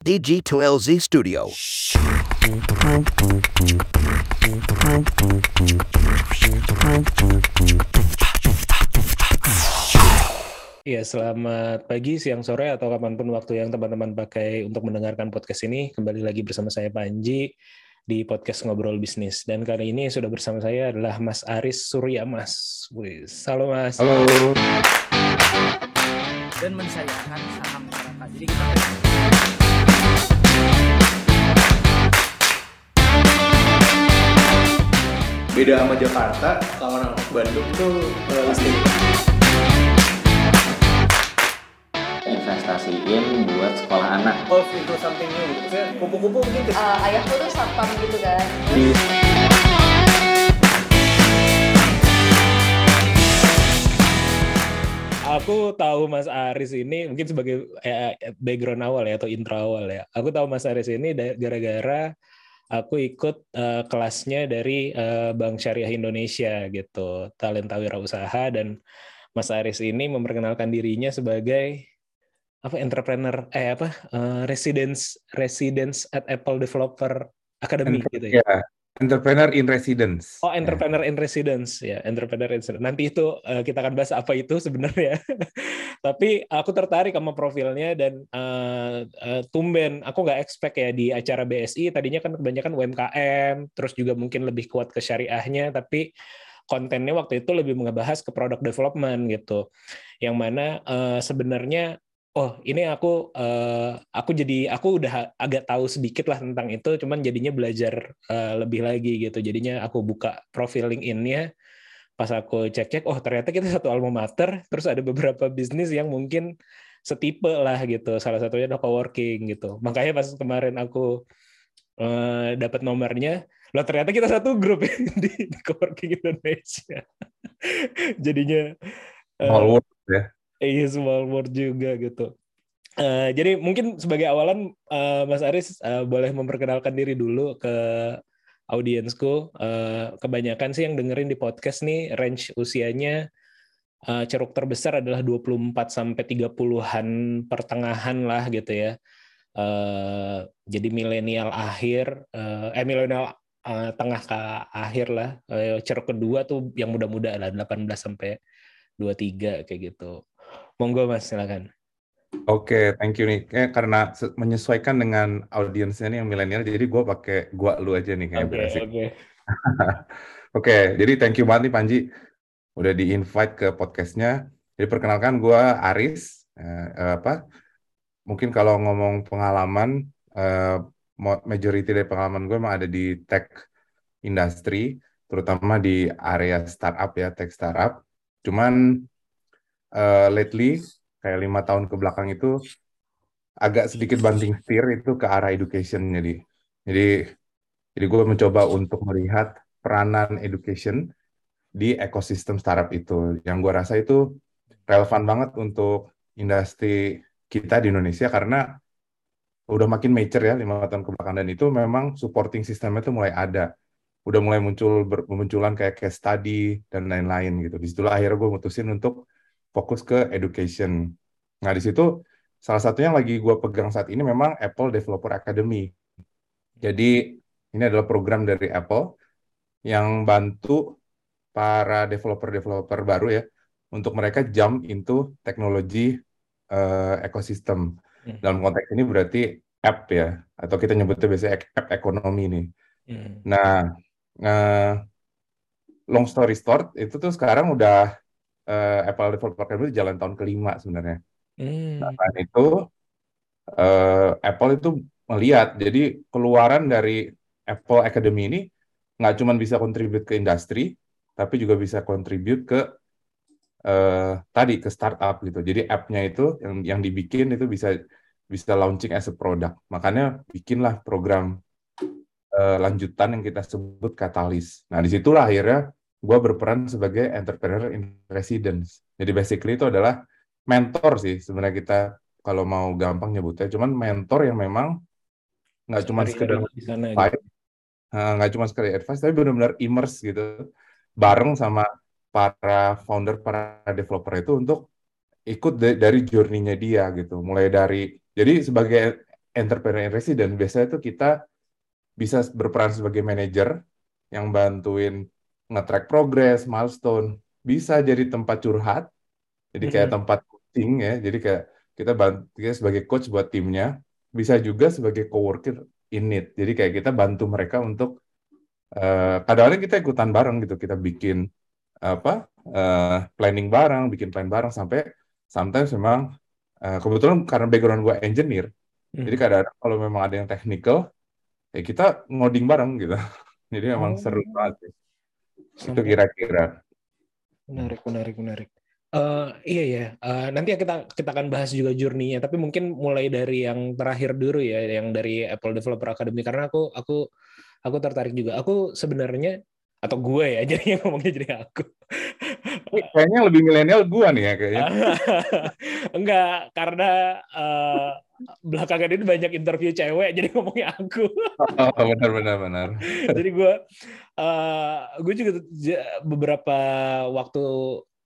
DG2LZ Studio. Iya, selamat pagi, siang, sore, atau kapan pun waktu yang teman-teman pakai untuk mendengarkan podcast ini. Kembali lagi bersama saya Panji di podcast Ngobrol Bisnis. Dan kali ini sudah bersama saya adalah Mas Aris Surya Mas. Wis, halo Mas. Halo. dan mensayangkan saham masyarakat. Jadi kita Beda sama Jakarta, kalau orang Bandung tuh eh, listing. investasiin buat sekolah anak. evolve into something new gitu. Maksudnya kupu-kupu mungkin ke Eh, ayahku tuh satpam gitu kan Di Aku tahu Mas Aris ini mungkin sebagai eh, background awal ya atau intro awal ya. Aku tahu Mas Aris ini gara-gara aku ikut eh, kelasnya dari eh, Bank Syariah Indonesia gitu, talenta wirausaha dan Mas Aris ini memperkenalkan dirinya sebagai apa entrepreneur eh apa eh, residence residence at Apple Developer Academy gitu ya. Ya, entrepreneur in residence. Oh, entrepreneur in residence ya, entrepreneur in residence. Nanti itu eh, kita akan bahas apa itu sebenarnya. Tapi aku tertarik sama profilnya dan eh, eh, tumben aku nggak expect ya di acara BSI tadinya kan kebanyakan UMKM, terus juga mungkin lebih kuat ke syariahnya, tapi kontennya waktu itu lebih ngebahas ke product development gitu. Yang mana eh, sebenarnya oh ini aku eh, aku jadi aku udah agak tahu sedikit lah tentang itu cuman jadinya belajar eh, lebih lagi gitu. Jadinya aku buka profil LinkedIn-nya. Pas aku cek-cek oh ternyata kita satu alma mater terus ada beberapa bisnis yang mungkin setipe lah gitu. Salah satunya adalah coworking gitu. Makanya pas kemarin aku eh, dapat nomornya loh ternyata kita satu grup di, di coworking Indonesia. Jadinya world ya. Iya small world juga gitu. Eh, jadi mungkin sebagai awalan eh, Mas Aris eh, boleh memperkenalkan diri dulu ke audiensku. Eh, kebanyakan sih yang dengerin di podcast nih range usianya eh, ceruk terbesar adalah 24 sampai 30-an pertengahan lah gitu ya. Eh, jadi milenial akhir eh eh, milenial eh, tengah ke akhir lah. Eh, ceruk kedua tuh yang muda-muda lah 18 sampai 23 kayak gitu. Monggo Mas, silakan. Oke, thank you nih. Kayak karena menyesuaikan dengan audiensnya nih yang milenial, jadi gue pakai gua lu aja nih kayak Oke, oke. Oke, jadi thank you banget nih Panji udah di-invite ke podcastnya. Jadi perkenalkan gue Aris. Eh, eh, apa? Mungkin kalau ngomong pengalaman, eh, majority dari pengalaman gue emang ada di tech industry, terutama di area startup ya, tech startup. Cuman eh, lately kayak lima tahun ke belakang itu agak sedikit banting setir itu ke arah education jadi jadi jadi gue mencoba untuk melihat peranan education di ekosistem startup itu. Yang gue rasa itu relevan banget untuk industri kita di Indonesia karena udah makin mature ya lima tahun ke belakang. Dan itu memang supporting sistemnya itu mulai ada. Udah mulai muncul bermunculan kayak case study dan lain-lain gitu. Di situlah akhirnya gue mutusin untuk fokus ke education. Nah, di situ salah satunya yang lagi gue pegang saat ini memang Apple Developer Academy. Jadi, ini adalah program dari Apple yang bantu para developer-developer baru ya, untuk mereka jump into teknologi eh, ekosistem. Hmm. Dalam konteks ini berarti app ya, atau kita nyebutnya biasanya app ekonomi nih. Hmm. Nah, eh, long story short, itu tuh sekarang udah eh, Apple Developer Academy itu jalan tahun kelima sebenarnya. Hmm. Nah, itu eh, Apple itu melihat, jadi keluaran dari Apple Academy ini nggak cuma bisa contribute ke industri, tapi juga bisa contribute ke eh, tadi ke startup gitu. Jadi app-nya itu yang yang dibikin itu bisa bisa launching as a product. Makanya bikinlah program eh, lanjutan yang kita sebut Catalyst. Nah, di situlah akhirnya gue berperan sebagai entrepreneur in residence. Jadi basically itu adalah mentor sih sebenarnya kita kalau mau gampang nyebutnya. Cuman mentor yang memang nggak cuma sekedar di sana advice, nggak cuma sekedar advice, tapi benar-benar immerse gitu, bareng sama para founder, para developer itu untuk ikut da- dari journey-nya dia gitu. Mulai dari, jadi sebagai entrepreneur in resident biasanya tuh kita bisa berperan sebagai manajer yang bantuin nge-track progress, milestone, bisa jadi tempat curhat, jadi kayak Mhm. tempat coaching ya, jadi kayak kita bantu kita sebagai coach buat timnya, bisa juga sebagai coworker in need, jadi kayak kita bantu mereka untuk eh, kadang-kadang kita ikutan bareng gitu, kita bikin apa eh, planning bareng, bikin plan bareng sampai sometimes memang eh, kebetulan karena background gue engineer, jadi Mhm. kadang-kadang kalau memang ada yang technical, ya kita ngoding bareng gitu. Jadi memang seru Oh. banget sih. Itu kira-kira. menarik, menarik, menarik. Eh, iya ya, Eh, nanti kita kita akan bahas juga journey-nya. Tapi mungkin mulai dari yang terakhir dulu ya, yang dari Apple Developer Academy karena aku aku aku tertarik juga. Aku sebenarnya atau gue ya, jadi ngomongnya jadi aku. Kayaknya lebih milenial gua nih ya kayaknya. Enggak, karena eh, belakangan ini banyak interview cewek, jadi ngomongnya aku. Oh, benar benar benar. jadi gue eh gue juga beberapa waktu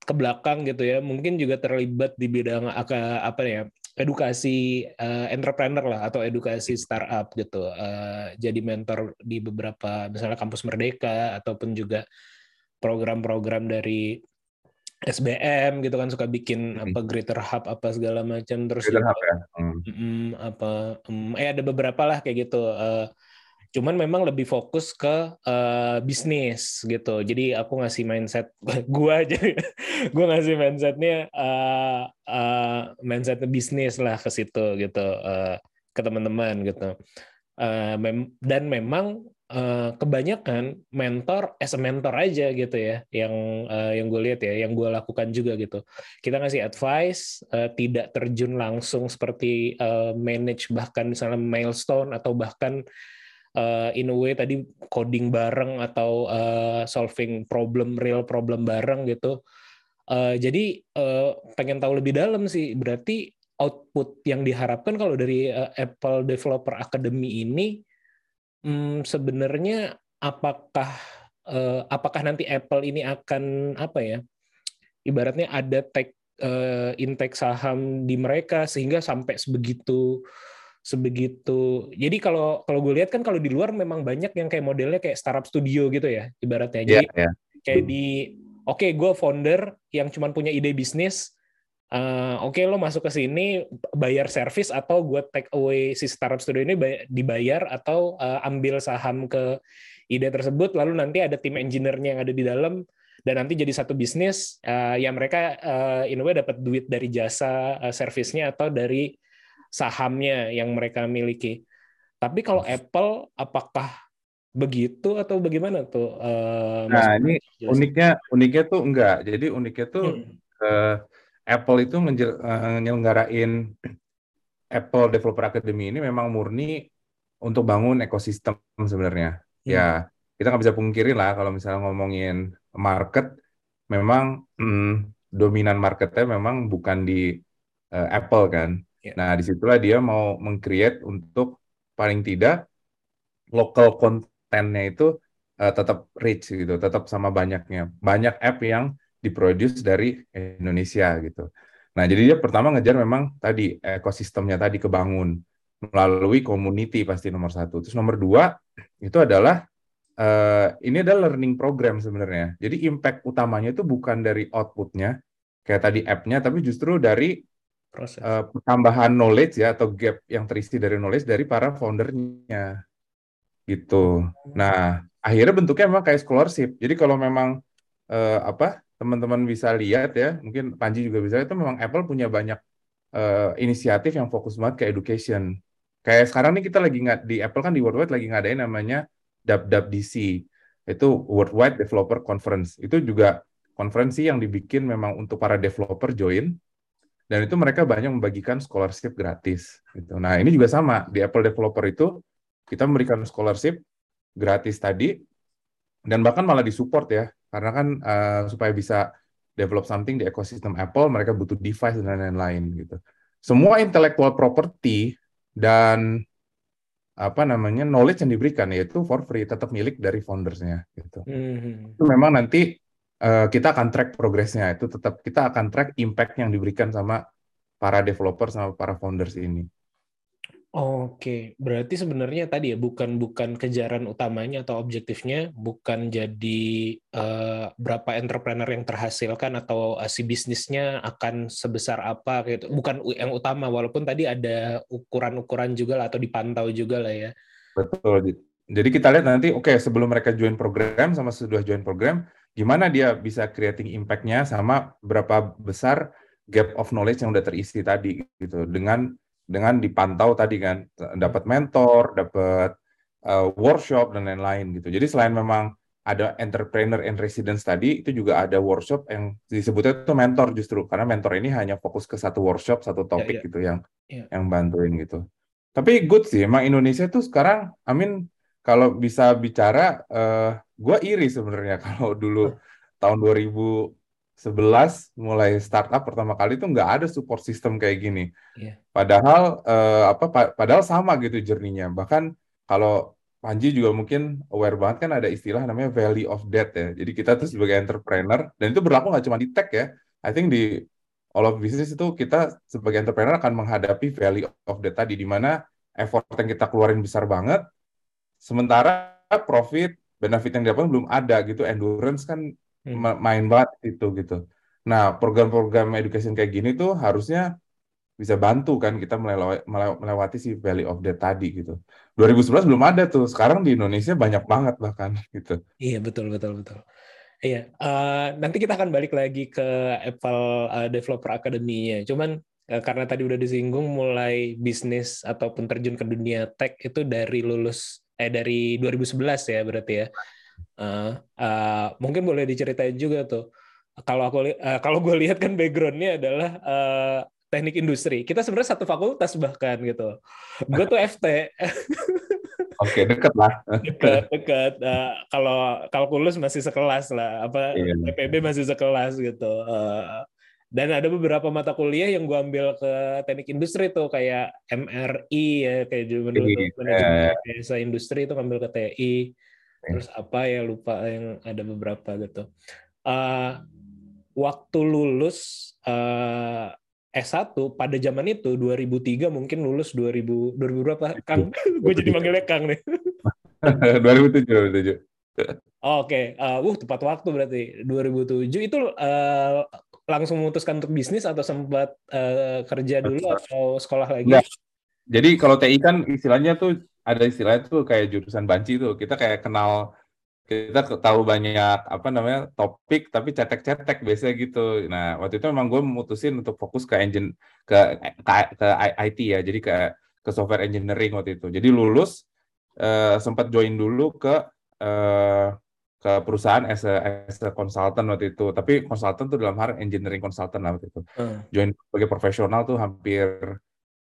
ke belakang gitu ya mungkin juga terlibat di bidang apa apa ya edukasi eh, entrepreneur lah atau edukasi startup gitu Eh, jadi mentor di beberapa misalnya kampus Merdeka ataupun juga program-program dari SBM gitu kan suka bikin Hmm. apa Greater Hub apa segala macam terus Greater juga Hub ya. Hmm. Mm, apa mm, eh ada beberapa lah kayak gitu Eh, cuman memang lebih fokus ke eh, bisnis gitu jadi aku ngasih mindset gua aja gua ngasih mindsetnya eh eh, mindset bisnis lah ke situ gitu eh, ke teman-teman gitu Eh, mem- dan memang eh, kebanyakan mentor as a mentor aja gitu ya yang eh, yang gue lihat ya yang gue lakukan juga gitu. Kita ngasih advice eh, tidak terjun langsung seperti manage bahkan misalnya milestone atau bahkan in a way tadi coding bareng atau solving problem real problem bareng gitu. Jadi pengen tahu lebih dalam sih berarti output yang diharapkan kalau dari Apple Developer Academy ini hmm, sebenarnya apakah eh, apakah nanti Apple ini akan apa ya ibaratnya ada take eh, intake saham di mereka sehingga sampai sebegitu sebegitu jadi kalau kalau gue lihat kan kalau di luar memang banyak yang kayak modelnya kayak startup studio gitu ya ibaratnya jadi ya. kayak di oke gue founder yang cuma punya ide bisnis Eh, oke lo masuk ke sini bayar service atau gue take away si startup studio ini bay- dibayar atau eh, ambil saham ke ide tersebut lalu nanti ada tim engineer-nya yang ada di dalam dan nanti jadi satu bisnis eh, ya mereka eh, in a way dapat duit dari jasa eh, servisnya atau dari sahamnya yang mereka miliki. Tapi kalau Apple apakah begitu atau bagaimana tuh? Mas Nah, ini uniknya uniknya tuh enggak. Jadi uniknya tuh Hmm. eh, Apple itu menjel- eh, Apple Developer Academy ini memang murni untuk bangun ekosistem sebenarnya. Hmm. Ya, kita nggak bisa pungkiri lah kalau misalnya ngomongin market, memang hmm, dominan marketnya memang bukan di eh, Apple kan. Ya. Nah, di situlah dia mau meng-create untuk paling tidak local kontennya itu eh, tetap rich gitu, tetap sama banyaknya. Banyak app yang diproduce dari Indonesia gitu. Nah, jadi dia pertama ngejar memang tadi ekosistemnya tadi kebangun melalui community pasti nomor satu. Terus nomor dua itu adalah eh, ini adalah learning program sebenarnya. Jadi impact utamanya itu bukan dari outputnya kayak tadi app-nya, tapi justru dari proses. eh, tambahan knowledge ya atau gap yang terisi dari knowledge dari para foundernya gitu. Nah, akhirnya bentuknya memang kayak scholarship. Jadi kalau memang eh, apa teman-teman bisa lihat ya, mungkin Panji juga bisa lihat, itu memang Apple punya banyak eh, inisiatif yang fokus banget ke education. Kayak sekarang nih kita lagi nggak di Apple kan di Worldwide lagi ngadain namanya WWDC. Itu Worldwide Developer Conference. Itu juga konferensi yang dibikin memang untuk para developer join dan itu mereka banyak membagikan scholarship gratis gitu. Nah, ini juga sama di Apple Developer itu kita memberikan scholarship gratis tadi dan bahkan malah disupport ya karena kan eh, supaya bisa develop something di ekosistem Apple mereka butuh device dan lain-lain gitu. Semua intellectual property dan apa namanya knowledge yang diberikan yaitu for free tetap milik dari foundersnya gitu. Hmm. Itu memang nanti eh, kita akan track progresnya itu tetap kita akan track impact yang diberikan sama para developer sama para founders ini. Oke, berarti sebenarnya tadi ya bukan bukan kejaran utamanya atau objektifnya bukan jadi eh, berapa entrepreneur yang terhasilkan atau eh, si bisnisnya akan sebesar apa gitu. Bukan yang utama walaupun tadi ada ukuran-ukuran juga lah atau dipantau juga lah ya. Betul. Jadi kita lihat nanti, oke sebelum mereka join program sama sudah join program, gimana dia bisa creating impact-nya sama berapa besar gap of knowledge yang udah terisi tadi gitu dengan dengan dipantau tadi kan dapat mentor, dapat uh, workshop dan lain-lain gitu. Jadi selain memang ada entrepreneur and residence tadi, itu juga ada workshop yang disebutnya itu mentor justru karena mentor ini hanya fokus ke satu workshop, satu topik ya. gitu yang Ya. yang bantuin gitu. Tapi good sih, emang Indonesia tuh sekarang, Amin kalau bisa bicara, eh gue iri sebenarnya kalau dulu tahun 2011 mulai startup pertama kali tuh nggak ada support system kayak gini. Iya. Padahal eh, apa? pa- Padahal sama gitu journey-nya. Bahkan kalau Panji juga mungkin aware banget kan ada istilah namanya Valley of Death ya. Jadi kita tuh sebagai entrepreneur dan itu berlaku nggak cuma di tech ya. I think di all of business itu kita sebagai entrepreneur akan menghadapi Valley of Death tadi di mana effort yang kita keluarin besar banget, sementara profit benefit yang didapat belum ada gitu. Endurance kan Hmm. ma- main banget itu gitu. Nah, program-program education kayak gini tuh harusnya bisa bantu kan kita melewa- melew- melewati si Valley of Death tadi gitu. 2011 belum ada tuh. Sekarang di Indonesia banyak banget bahkan gitu. Iya betul betul betul. Iya, eh, nanti kita akan balik lagi ke Apple eh, Developer Academy-nya. Cuman eh, karena tadi udah disinggung mulai bisnis ataupun terjun ke dunia tech itu dari lulus eh dari 2011 ya berarti ya. Eh, mungkin boleh diceritain juga tuh. Kalau aku eh, kalau gue lihat kan background-nya adalah eh, teknik industri. Kita sebenarnya satu fakultas bahkan gitu. Gue tuh FT. Oke, deket lah. dekat dekat Eh, kalau kalkulus masih sekelas lah apa Iya. PPB masih sekelas gitu Eh, dan ada beberapa mata kuliah yang gue ambil ke teknik industri tuh kayak MRI ya kayak Iya. manajemen biasa industri itu ngambil ke TI. Terus apa ya lupa yang ada beberapa gitu. Eh, waktu lulus eh, S1 pada zaman itu 2003 mungkin lulus 2000 2000 berapa Kang? Gue jadi manggilnya Kang nih. 2007, 2007. Oh, Oke, uh, uh, tepat waktu berarti 2007 itu uh, langsung memutuskan untuk bisnis atau sempat uh, kerja dulu atau sekolah lagi? Enggak. Jadi kalau TI kan istilahnya tuh ada istilahnya tuh kayak jurusan banci tuh. Kita kayak kenal kita tahu banyak apa namanya topik tapi cetek-cetek biasanya gitu. Nah waktu itu memang gue memutusin untuk fokus ke engine ke ke, ke IT ya. Jadi ke ke software engineering waktu itu. Jadi lulus eh, sempat join dulu ke eh, ke perusahaan as a, as a consultant waktu itu. Tapi consultant tuh dalam hal engineering consultant lah waktu itu. Hmm. Join sebagai profesional tuh hampir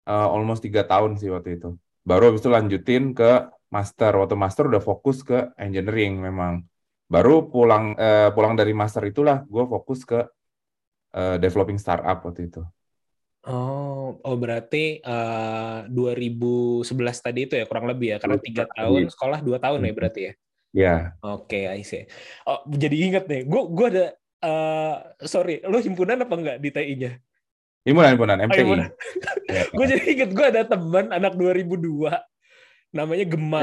eh, almost tiga tahun sih waktu itu. Baru habis itu lanjutin ke master. Waktu master udah fokus ke engineering memang. Baru pulang eh, pulang dari master itulah gue fokus ke eh, developing startup waktu itu. Oh, oh berarti uh, 2011 tadi itu ya kurang lebih ya karena tiga 2011 tahun sekolah dua tahun ya berarti ya. Ya, Oke, I see. Oh, jadi inget nih, gue gue ada uh, sorry, lo himpunan apa enggak di TI-nya? Himpunan himpunan Oh, MTI. himpunan. Ya. gue jadi inget gue ada teman anak 2002 namanya Gema.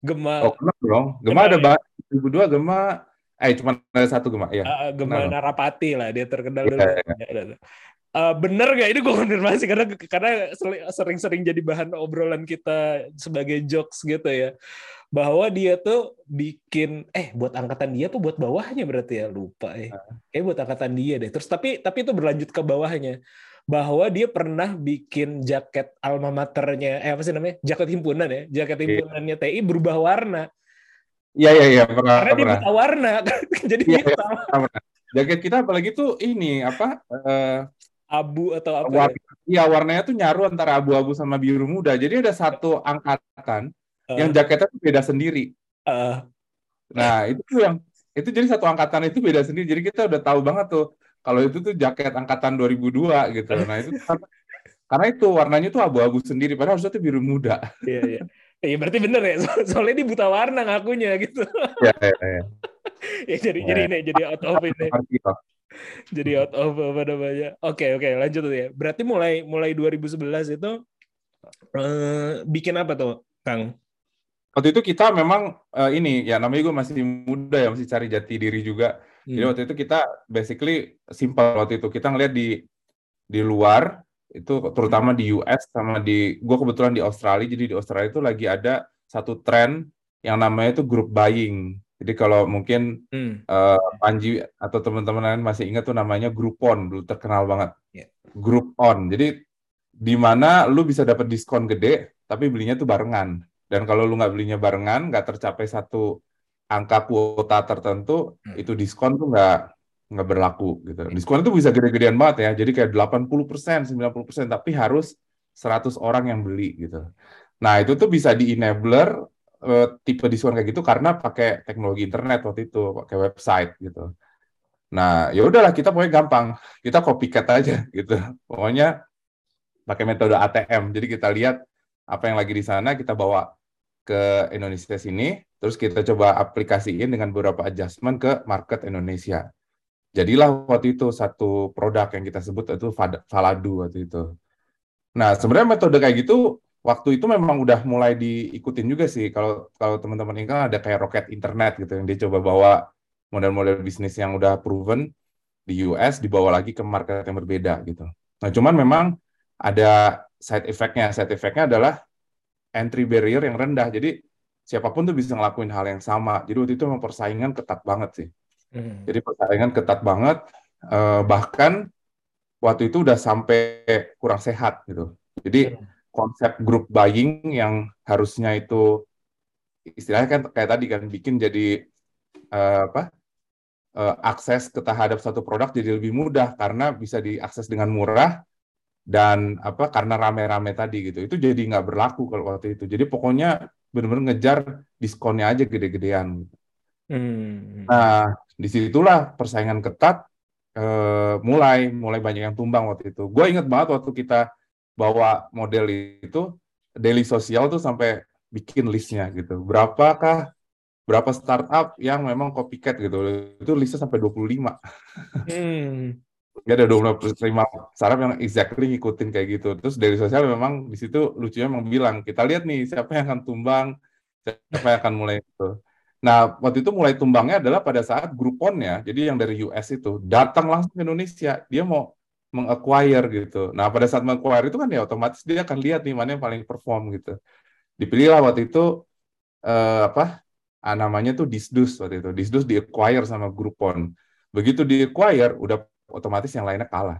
Gema Oh, kenal dong. Gema Kenal ada ya? banget. 2002 Gema eh cuma ada satu Gema, ya. Uh, Gema Kenal. Narapati lah dia terkenal Iya, dulu. iya. Ya, ada, ada. Uh, bener gak ini gue konfirmasi karena karena sering-sering jadi bahan obrolan kita sebagai jokes gitu ya bahwa dia tuh bikin eh buat angkatan dia apa buat bawahnya berarti ya? Lupa eh. Kayak buat angkatan dia deh. Terus tapi tapi itu berlanjut ke bawahnya. Bahwa dia pernah bikin jaket alma maternya eh apa sih namanya? Jaket himpunan ya? Jaket Iya. himpunannya TI berubah warna. Iya iya iya. Pernah karena dia pernah. buta warna. Jadi iya. hitam Jaket kita apalagi tuh ini apa eh, abu atau apa ya? warna, iya warnanya tuh nyaru antara abu-abu sama biru muda. Jadi ada satu angkatan Eh, yang jaketnya tuh beda sendiri. eh, Nah, itu tuh yang itu jadi satu angkatan itu beda sendiri. Jadi kita udah tahu banget tuh kalau itu tuh jaket angkatan 2002 gitu. Nah, itu karena, karena itu warnanya tuh abu-abu sendiri padahal harusnya tuh biru muda. Iya, iya. Iya berarti bener ya, So- soalnya dia buta warna ngakunya gitu. Iya, iya, iya. ya jadi Ya. jadi ini jadi out of ini, kok. jadi out of apa namanya. Oke oke lanjut tuh ya. Berarti mulai mulai 2011 itu Eh, bikin apa tuh, Kang? Waktu itu kita memang eh, ini ya namanya gue masih muda ya masih cari jati diri juga. Jadi Hmm. waktu itu kita basically simple waktu itu kita ngeliat di di luar itu terutama di US sama di gue kebetulan di Australia jadi di Australia itu lagi ada satu tren yang namanya itu group buying. Jadi kalau mungkin Hmm. eh, Panji atau teman-teman lain masih ingat tuh namanya Groupon dulu terkenal banget. Ya. Groupon. Jadi di mana lu bisa dapat diskon gede tapi belinya tuh barengan. Dan kalau lu nggak belinya barengan, nggak tercapai satu angka kuota tertentu, Hmm. itu diskon tuh nggak nggak berlaku gitu. Diskon itu bisa gede-gedean banget ya. Jadi kayak 80%, 90%, tapi harus 100 orang yang beli gitu. Nah, itu tuh bisa di-enabler eh, tipe diskon kayak gitu karena pakai teknologi internet waktu itu, pakai website gitu. Nah, ya udahlah kita pokoknya gampang. Kita copycat aja gitu. Pokoknya pakai metode ATM. Jadi kita lihat apa yang lagi di sana, kita bawa ke Indonesia sini, terus kita coba aplikasiin dengan beberapa adjustment ke market Indonesia. Jadilah waktu itu satu produk yang kita sebut itu Faladu waktu itu. Nah, sebenarnya metode kayak gitu waktu itu memang udah mulai diikutin juga sih. Kalau kalau teman-teman ingat kan ada kayak roket internet gitu yang dia coba bawa model-model bisnis yang udah proven di US dibawa lagi ke market yang berbeda gitu. Nah, cuman memang ada side effect-nya. Side effect-nya adalah entry barrier yang rendah. Jadi siapa pun tuh bisa ngelakuin hal yang sama. Jadi waktu itu memang persaingan ketat banget sih. Hmm. Jadi persaingan ketat banget. eh, bahkan waktu itu udah sampai kurang sehat gitu. Jadi konsep group buying yang harusnya itu istilahnya kan kayak tadi kan bikin jadi eh, apa eh, akses ke terhadap satu produk jadi lebih mudah karena bisa diakses dengan murah dan apa karena rame-rame tadi gitu itu jadi nggak berlaku kalau waktu itu. Jadi pokoknya benar-benar ngejar diskonnya aja gede-gedean. Hmm. nah di situlah persaingan ketat eh, mulai mulai banyak yang tumbang waktu itu. Gue inget banget waktu kita bawa model itu daily sosial tuh sampai bikin listnya gitu. Berapakah berapa startup yang memang copycat gitu. Itu listnya sampai 25 Hmm. Gak ada 25 startup yang exactly ngikutin kayak gitu. Terus dari sosial memang di situ lucunya memang bilang, kita lihat nih siapa yang akan tumbang, siapa yang akan mulai itu. Nah, waktu itu mulai tumbangnya adalah pada saat Groupon-nya, jadi yang dari US itu, datang langsung ke Indonesia. Dia mau meng-acquire gitu. Nah, pada saat meng-acquire itu kan ya otomatis dia akan lihat nih mana yang paling perform gitu. Dipilihlah waktu itu, eh, apa, ah, namanya tuh Disdus waktu itu. Disdus di-acquire sama Groupon. Begitu di-acquire, udah otomatis yang lainnya kalah.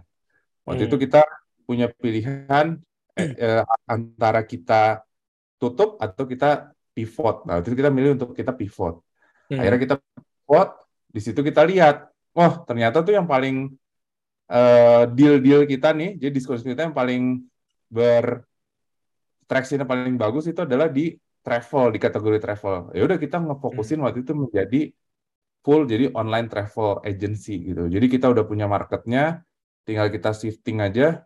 Waktu Hmm. itu kita punya pilihan eh, eh, antara kita tutup atau kita pivot. Nah, waktu itu kita milih untuk kita pivot. Hmm. Akhirnya kita pivot, di situ kita lihat, oh ternyata tuh yang paling eh, deal-deal kita nih, jadi diskon kita yang paling ber traction yang paling bagus itu adalah di travel, di kategori travel. Ya udah kita ngefokusin waktu itu menjadi full jadi online travel agency gitu. Jadi kita udah punya marketnya, tinggal kita shifting aja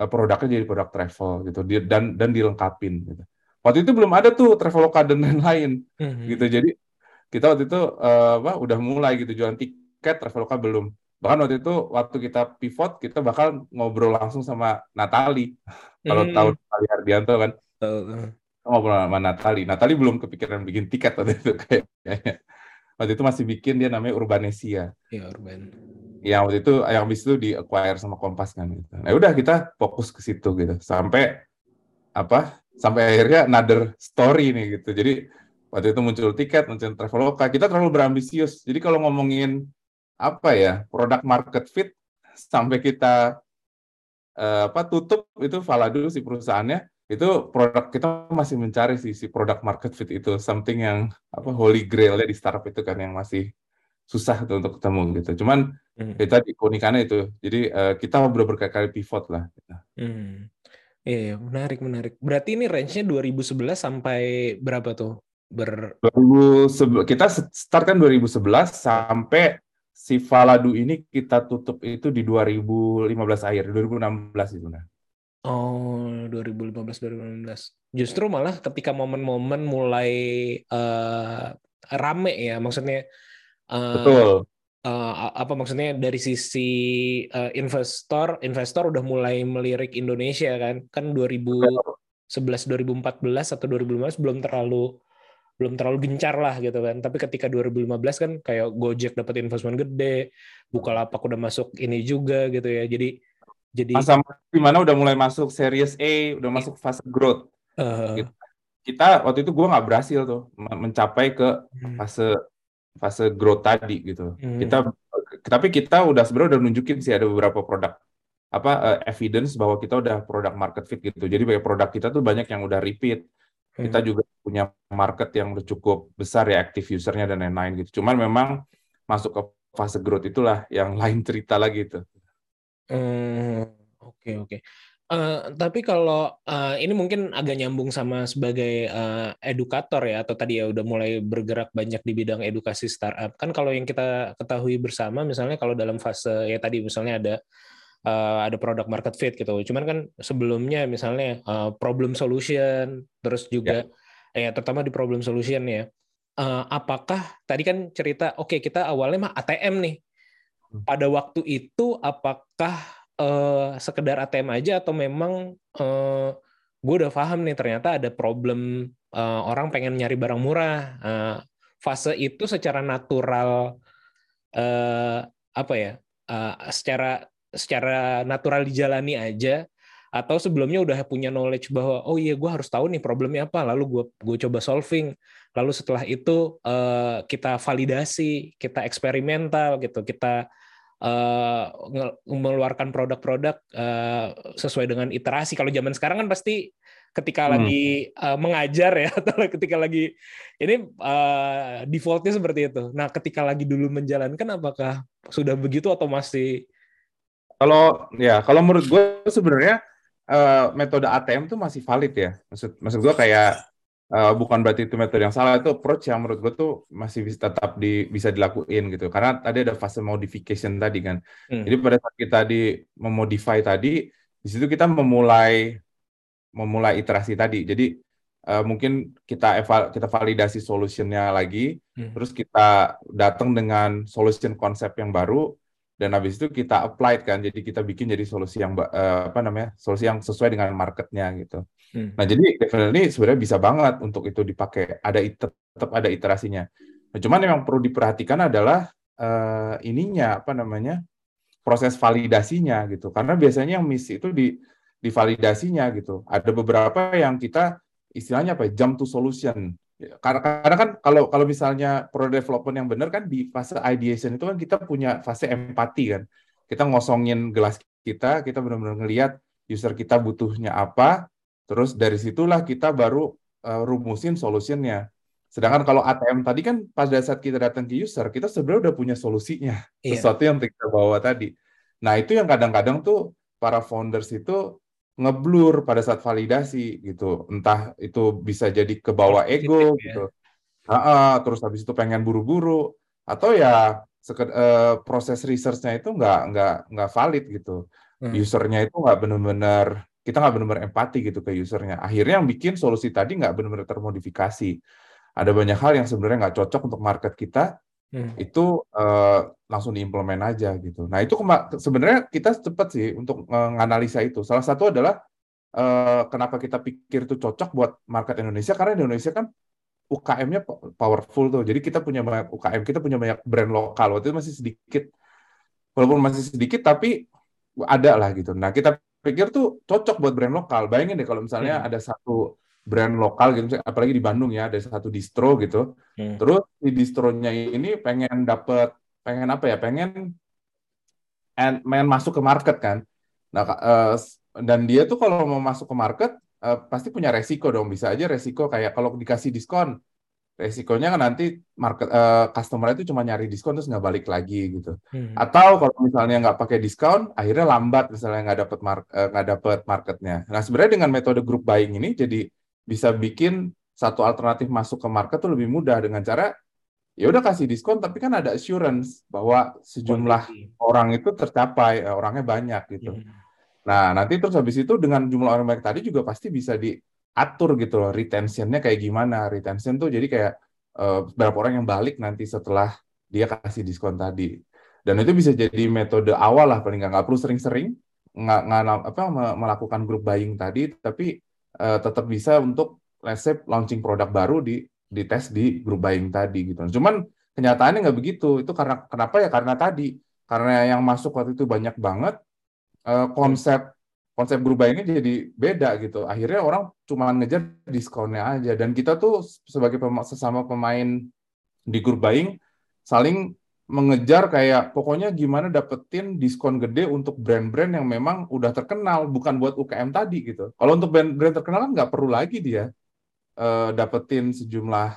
eh, produknya jadi produk travel gitu dan dan dilengkapin gitu. Waktu itu belum ada tuh Traveloka dan lain-lain Hmm. gitu. Jadi kita waktu itu apa udah mulai gitu jualan tiket Traveloka belum. Bahkan waktu itu waktu kita pivot kita bakal ngobrol langsung sama Natali. Kalau Hmm. tahu Natali Hardianto kan tahu. ngobrol sama Natali. Natali belum kepikiran bikin tiket waktu itu kayaknya. Waktu itu masih bikin dia namanya Urbanesia. Ya, Urban. Yang waktu itu yang habis itu di acquire sama Kompas kan gitu. Nah, udah kita fokus ke situ gitu. Sampai apa? Sampai akhirnya another story nih gitu. Jadi waktu itu muncul tiket, muncul Traveloka. Kita terlalu berambisius. Jadi kalau ngomongin apa ya, produk market fit sampai kita eh, apa tutup itu Faladu si perusahaannya itu produk kita masih mencari sih si produk market fit itu something yang apa holy grailnya di startup itu kan yang masih susah tuh untuk ketemu gitu. Cuman Hmm. kita di keunikannya itu. Jadi eh, kita udah berkali-kali pivot lah. gitu. Hmm. Iya, menarik, menarik. Berarti ini range-nya 2011 sampai berapa tuh? Ber 2011 kita start kan 2011 sampai si Faladu ini kita tutup itu di 2015 akhir, 2016 itu nah. Oh, 2015 2016. Justru malah ketika momen-momen mulai eh, rame ya, maksudnya eh, Betul. eh, apa maksudnya dari sisi eh, investor, investor udah mulai melirik Indonesia kan? Kan 2011 2011 2014 atau 2015 belum terlalu belum terlalu gencar lah gitu kan. Tapi ketika 2015 kan kayak Gojek dapat investment gede, Bukalapak udah masuk ini juga gitu ya. Jadi jadi Masa di mana udah mulai masuk series A, udah masuk fase growth. eh, Gitu. Kita waktu itu gua nggak berhasil tuh men- mencapai ke hmm, fase fase growth tadi gitu. hmm, Kita tapi kita udah sebenarnya udah nunjukin sih ada beberapa produk apa eh, evidence bahwa kita udah produk market fit gitu. Jadi banyak produk kita tuh banyak yang udah repeat. Kita hmm. juga punya market yang udah cukup besar ya active usernya dan lain-lain gitu. Cuman memang masuk ke fase growth itulah yang lain cerita lagi tuh. Hmm, oke oke. Eh, tapi kalau eh, ini mungkin agak nyambung sama sebagai eh, edukator ya atau tadi ya udah mulai bergerak banyak di bidang edukasi startup. Kan kalau yang kita ketahui bersama misalnya kalau dalam fase ya tadi misalnya ada eh, ada product market fit gitu. Cuman kan sebelumnya misalnya eh, problem solution terus juga ya terutama di problem solution ya. Eh, apakah tadi kan cerita oke kita awalnya mah ATM nih. Hmm. Pada waktu itu apakah eh, sekedar ATM aja atau memang eh, gue udah paham nih ternyata ada problem eh, orang pengen nyari barang murah. Eh, fase itu secara natural eh, apa ya? eh, secara secara natural dijalani aja atau sebelumnya udah punya knowledge bahwa oh iya gue harus tahu nih problemnya apa lalu gue gue coba solving lalu setelah itu eh, kita validasi kita eksperimental gitu kita nge- mengeluarkan produk-produk eh, sesuai dengan iterasi kalau zaman sekarang kan pasti ketika Hmm. lagi eh, mengajar ya atau ketika lagi ini eh, defaultnya seperti itu nah ketika lagi dulu menjalankan apakah sudah begitu atau masih Kalau ya kalau menurut gue sebenarnya eh, metode ATM tuh masih valid ya. Maksud maksud gue kayak eh, bukan berarti itu metode yang salah itu approach yang menurut gue tuh masih bisa tetap di, bisa dilakuin gitu. Karena tadi ada fase modification tadi kan. Hmm. Jadi pada saat kita di memodify tadi, di situ kita memulai memulai iterasi tadi. Jadi eh, mungkin kita eva- kita validasi solutionnya lagi, Hmm. terus kita datang dengan solution konsep yang baru, dan habis itu kita apply kan. Jadi kita bikin jadi solusi yang eh, apa namanya solusi yang sesuai dengan marketnya gitu. Hmm. Nah jadi definitely sebenarnya bisa banget untuk itu dipakai. Ada tetap ada iterasinya. Nah, cuman yang perlu diperhatikan adalah eh, ininya apa namanya proses validasinya gitu. Karena biasanya yang miss itu di di validasinya gitu. Ada beberapa yang kita istilahnya apa? ya, Jump to solution. Karena, karena kan kalau kalau misalnya product development yang benar kan di fase ideation itu kan kita punya fase empati kan. Kita ngosongin gelas kita, kita benar-benar ngelihat user kita butuhnya apa, terus dari situlah kita baru uh, rumusin solutionnya. Sedangkan kalau ATM tadi kan pada saat kita datang ke user, kita sebenarnya udah punya solusinya, Iya. sesuatu yang kita bawa tadi. Nah itu yang kadang-kadang tuh para founders itu ngeblur pada saat validasi gitu. Entah itu bisa jadi ke bawah ego ya. gitu. Ha-ha, terus habis itu pengen buru-buru atau ya seked- eh, proses research-nya itu nggak nggak nggak valid gitu. Hmm. Usernya itu nggak benar-benar kita nggak benar-benar empati gitu ke usernya. Akhirnya yang bikin solusi tadi nggak benar-benar termodifikasi. Ada banyak hal yang sebenarnya nggak cocok untuk market kita Hmm. itu eh, langsung diimplement aja gitu. Nah itu sebenarnya kita cepat sih untuk menganalisa itu. Salah satu adalah eh, kenapa kita pikir itu cocok buat market Indonesia karena di Indonesia kan UKM-nya po- powerful tuh. Jadi kita punya banyak UKM, kita punya banyak brand lokal. Waktu itu masih sedikit, walaupun masih sedikit tapi ada lah gitu. Nah kita pikir tuh cocok buat brand lokal. Bayangin deh kalau misalnya Hmm. ada satu brand lokal gitu, apalagi di Bandung ya, ada satu distro gitu. Hmm. Terus di distronya ini pengen dapet, pengen apa ya, pengen and pengen masuk ke market kan. Nah, s- dan dia tuh kalau mau masuk ke market eh, pasti punya resiko dong. Bisa aja resiko kayak kalau dikasih diskon, resikonya kan nanti market eh, customer itu cuma nyari diskon terus nggak balik lagi gitu. Hmm. Atau kalau misalnya nggak pakai diskon, akhirnya lambat misalnya nggak dapet mar- eh, nggak dapet marketnya. Nah sebenarnya dengan metode group buying ini jadi bisa bikin satu alternatif masuk ke market tuh lebih mudah dengan cara ya udah kasih diskon tapi kan ada assurance bahwa sejumlah Quantity. orang itu tercapai, eh, orangnya banyak gitu. Hmm. Nah nanti terus habis itu dengan jumlah orang banyak tadi juga pasti bisa diatur gitu loh retentionnya kayak gimana. Retention tuh jadi kayak eh, berapa orang yang balik nanti setelah dia kasih diskon tadi. Dan itu bisa jadi metode awal lah paling nggak nggak perlu sering-sering nggak nggak apa me- melakukan group buying tadi, tapi eh, tetap bisa untuk say launching produk baru di di tes di group buying tadi gitu. Cuman kenyataannya nggak begitu. Itu karena kenapa ya? Karena tadi karena yang masuk waktu itu banyak banget eh, konsep konsep group buyingnya jadi beda gitu. Akhirnya orang cuma ngejar diskonnya aja. Dan kita tuh sebagai pema- sesama pemain di group buying saling mengejar kayak pokoknya gimana dapetin diskon gede untuk brand-brand yang memang udah terkenal bukan buat UKM tadi gitu. Kalau untuk brand-brand terkenal kan nggak perlu lagi dia eh, dapetin sejumlah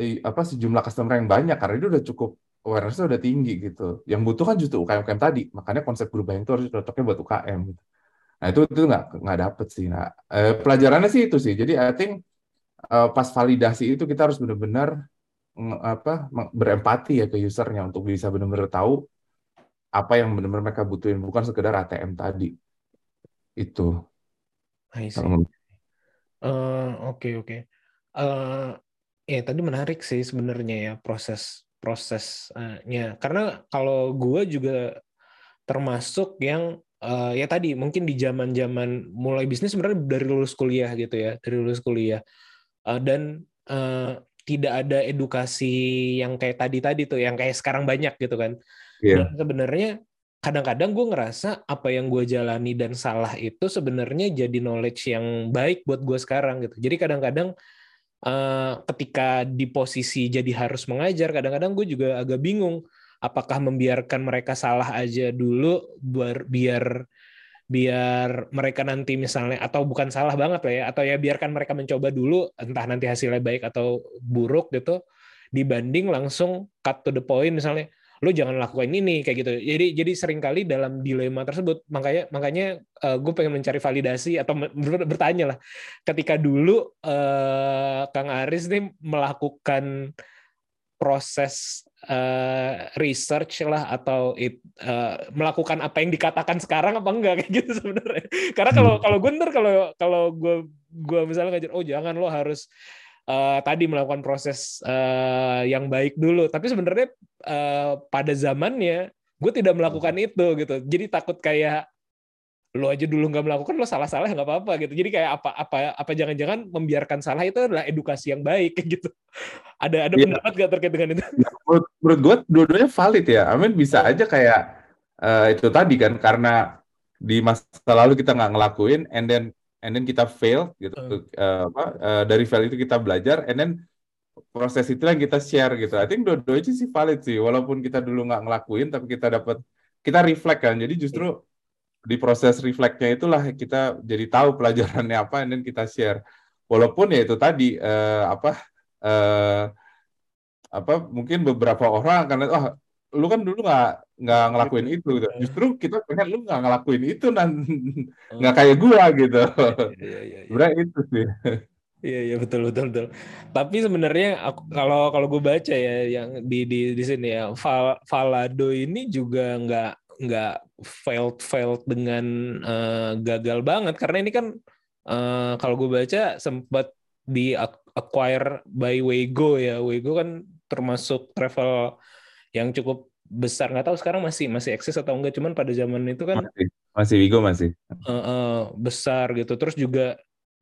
apa sejumlah customer yang banyak karena itu udah cukup awareness-nya udah tinggi gitu. Yang butuh kan justru UKM-UKM tadi. Makanya konsep buying itu harus cocoknya buat UKM gitu. Nah itu itu nggak nggak dapet sih. Nah eh, pelajarannya sih itu sih. Jadi I think eh, pas validasi itu kita harus benar-benar apa berempati ya ke usernya untuk bisa benar-benar tahu apa yang benar-benar mereka butuhin bukan sekedar ATM tadi itu Eh, Oke oke. Eh, ya tadi menarik sih sebenarnya ya proses prosesnya. Karena kalau gue juga termasuk yang eh, ya tadi mungkin di zaman-zaman mulai bisnis sebenarnya dari lulus kuliah gitu ya, dari lulus kuliah Eh, dan tidak ada edukasi yang kayak tadi-tadi tuh, yang kayak sekarang banyak gitu kan. Iya. Dan sebenarnya kadang-kadang gue ngerasa apa yang gue jalani dan salah itu sebenarnya jadi knowledge yang baik buat gue sekarang gitu. Jadi kadang-kadang eh, ketika di posisi jadi harus mengajar, kadang-kadang gue juga agak bingung apakah membiarkan mereka salah aja dulu biar biar biar mereka nanti misalnya atau bukan salah banget lah ya atau ya biarkan mereka mencoba dulu entah nanti hasilnya baik atau buruk gitu dibanding langsung cut to the point misalnya lu jangan lakukan ini kayak gitu. Jadi jadi sering kali dalam dilema tersebut makanya makanya gue pengen mencari validasi atau ber- bertanya lah. Ketika dulu eh, Kang Aris nih melakukan proses eh, research lah atau it, eh, melakukan apa yang dikatakan sekarang apa enggak kayak gitu sebenarnya. Karena kalau kalau gue ntar kalau kalau gue gue misalnya ngajar oh jangan lo harus eh, tadi melakukan proses eh, yang baik dulu. Tapi sebenarnya eh, pada zamannya gue tidak melakukan itu gitu. Jadi takut kayak lo aja dulu nggak melakukan lo salah-salah nggak apa-apa gitu jadi kayak apa apa apa jangan-jangan membiarkan salah itu adalah edukasi yang baik gitu ada ada Iya. pendapat gak terkait dengan itu menurut, menurut gue dua-duanya valid ya. Amin bisa aja kayak eh, itu tadi kan karena di masa lalu kita nggak ngelakuin, and then and then kita fail gitu. Hmm. Eh, apa eh, dari fail itu kita belajar, and then proses itu yang kita share gitu. I think dua-duanya sih valid sih. Walaupun kita dulu nggak ngelakuin, tapi kita dapat kita reflect kan. Jadi justru di proses reflectnya itulah kita jadi tahu pelajarannya apa, then kita share. Walaupun ya itu tadi eh, apa eh, apa mungkin beberapa orang akan lihat, oh lu kan dulu nggak nggak ngelakuin itu gitu. Justru kita pengen lu nggak ngelakuin itu dan nggak kayak gua gitu. Iya, iya, iya. Sebenarnya itu sih. Iya iya betul betul betul. Tapi sebenarnya aku kalau kalau gue baca ya yang di di di sini ya Val, Valado ini juga nggak nggak failed failed dengan eh, gagal banget karena ini kan eh, kalau gue baca sempat di ac- acquire by Wego ya Wego kan termasuk travel yang cukup besar nggak tahu sekarang masih masih eksis atau enggak cuman pada zaman itu kan Masih, masih Wigo masih. eh, eh, besar gitu. Terus juga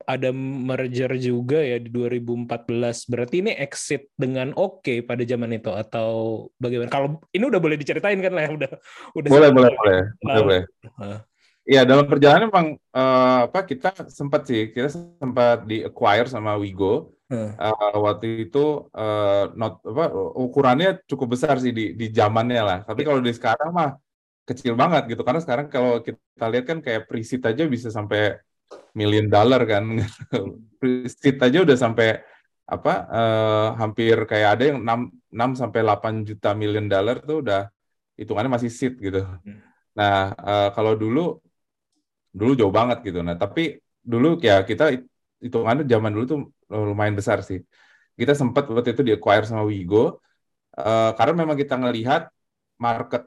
ada merger juga ya di 2014. Berarti ini exit dengan oke pada zaman itu atau bagaimana? Kalau ini udah boleh diceritain kan lah ya udah udah Boleh, boleh, boleh, boleh, Lalu. boleh. Hah. Iya, dalam perjalanan memang eh, apa kita sempat sih, kita sempat di acquire sama Wigo. Hah. Eh, waktu itu eh, not apa ukurannya cukup besar sih di di zamannya lah. Tapi kalau di sekarang mah kecil banget gitu. Karena sekarang kalau kita lihat kan kayak preseed aja bisa sampai million dollar kan. preseed aja udah sampai apa eh, hampir kayak ada yang 6 6 sampai 8 juta million dollar tuh udah hitungannya masih seed gitu. Nah, eh, kalau dulu dulu jauh banget gitu. Nah, tapi dulu ya kita hitungannya zaman dulu tuh lumayan besar sih. Kita sempat waktu itu di acquire sama Wigo eh, karena memang kita ngelihat market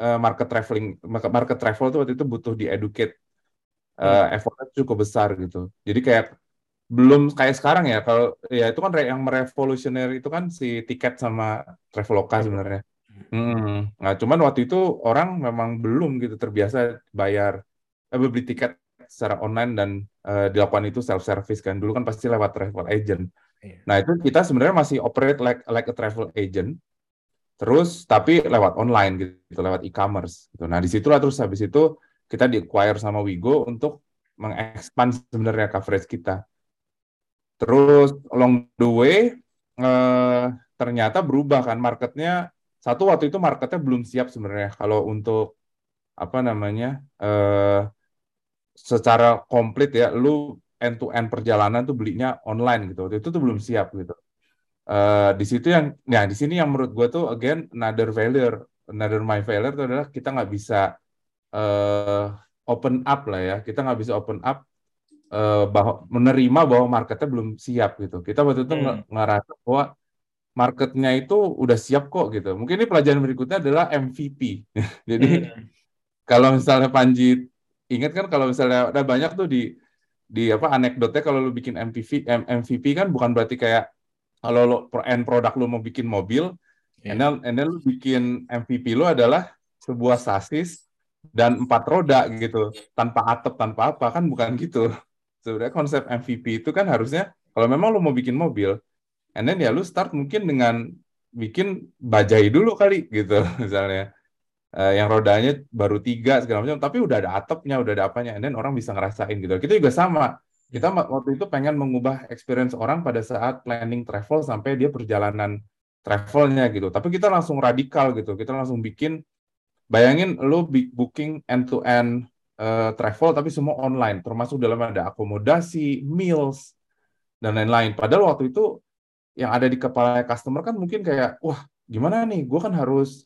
eh, market traveling market, market travel tuh waktu itu butuh di educate eh, effortnya cukup besar gitu. Jadi kayak belum kayak sekarang ya kalau ya itu kan yang merevolusioner itu kan si tiket sama Traveloka sebenarnya. Hmm. Nah, cuman waktu itu orang memang belum gitu terbiasa bayar eh, beli tiket secara online dan eh, dilakukan itu self service kan. Dulu kan pasti lewat travel agent. Iya. Nah, itu kita sebenarnya masih operate like like a travel agent. Terus tapi lewat online gitu, lewat e-commerce gitu. Nah, di situlah terus habis itu kita di acquire sama Wigo untuk mengekspand sebenarnya coverage kita. Terus along the way eh, ternyata berubah kan marketnya. Satu waktu itu marketnya belum siap sebenarnya kalau untuk apa namanya eh, secara komplit ya, lu end to end perjalanan tuh belinya online gitu. Waktu itu tuh belum siap gitu. Eh, di situ yang, ya di sini yang menurut gue tuh again another failure, another my failure itu adalah kita nggak bisa eh, open up lah ya. Kita nggak bisa open up eh, bahwa menerima bahwa marketnya belum siap gitu. Kita waktu itu nge- ngerasa bahwa marketnya itu udah siap kok gitu. Mungkin ini pelajaran berikutnya adalah MVP. Jadi Hmm. kalau misalnya Panji ingat kan kalau misalnya ada banyak tuh di di apa anekdotnya kalau lu bikin MVP MVP kan bukan berarti kayak kalau lo end produk lu mau bikin mobil Iya. and then, and then lu bikin MVP lu adalah sebuah sasis dan empat roda gitu. Tanpa atap tanpa apa kan bukan gitu. Sebenarnya konsep MVP itu kan harusnya kalau memang lu mau bikin mobil and then ya lu start mungkin dengan bikin bajai dulu kali gitu misalnya. Eh, yang rodanya baru tiga segala macam tapi udah ada atapnya udah ada apanya and then orang bisa ngerasain gitu. Kita juga sama. Kita waktu itu pengen mengubah experience orang pada saat planning travel sampai dia perjalanan travelnya gitu. Tapi kita langsung radikal gitu. Kita langsung bikin bayangin lu bi- booking end to end travel tapi semua online termasuk dalam ada akomodasi meals dan lain-lain. Padahal waktu itu yang ada di kepala customer kan mungkin kayak wah gimana nih? Gue kan harus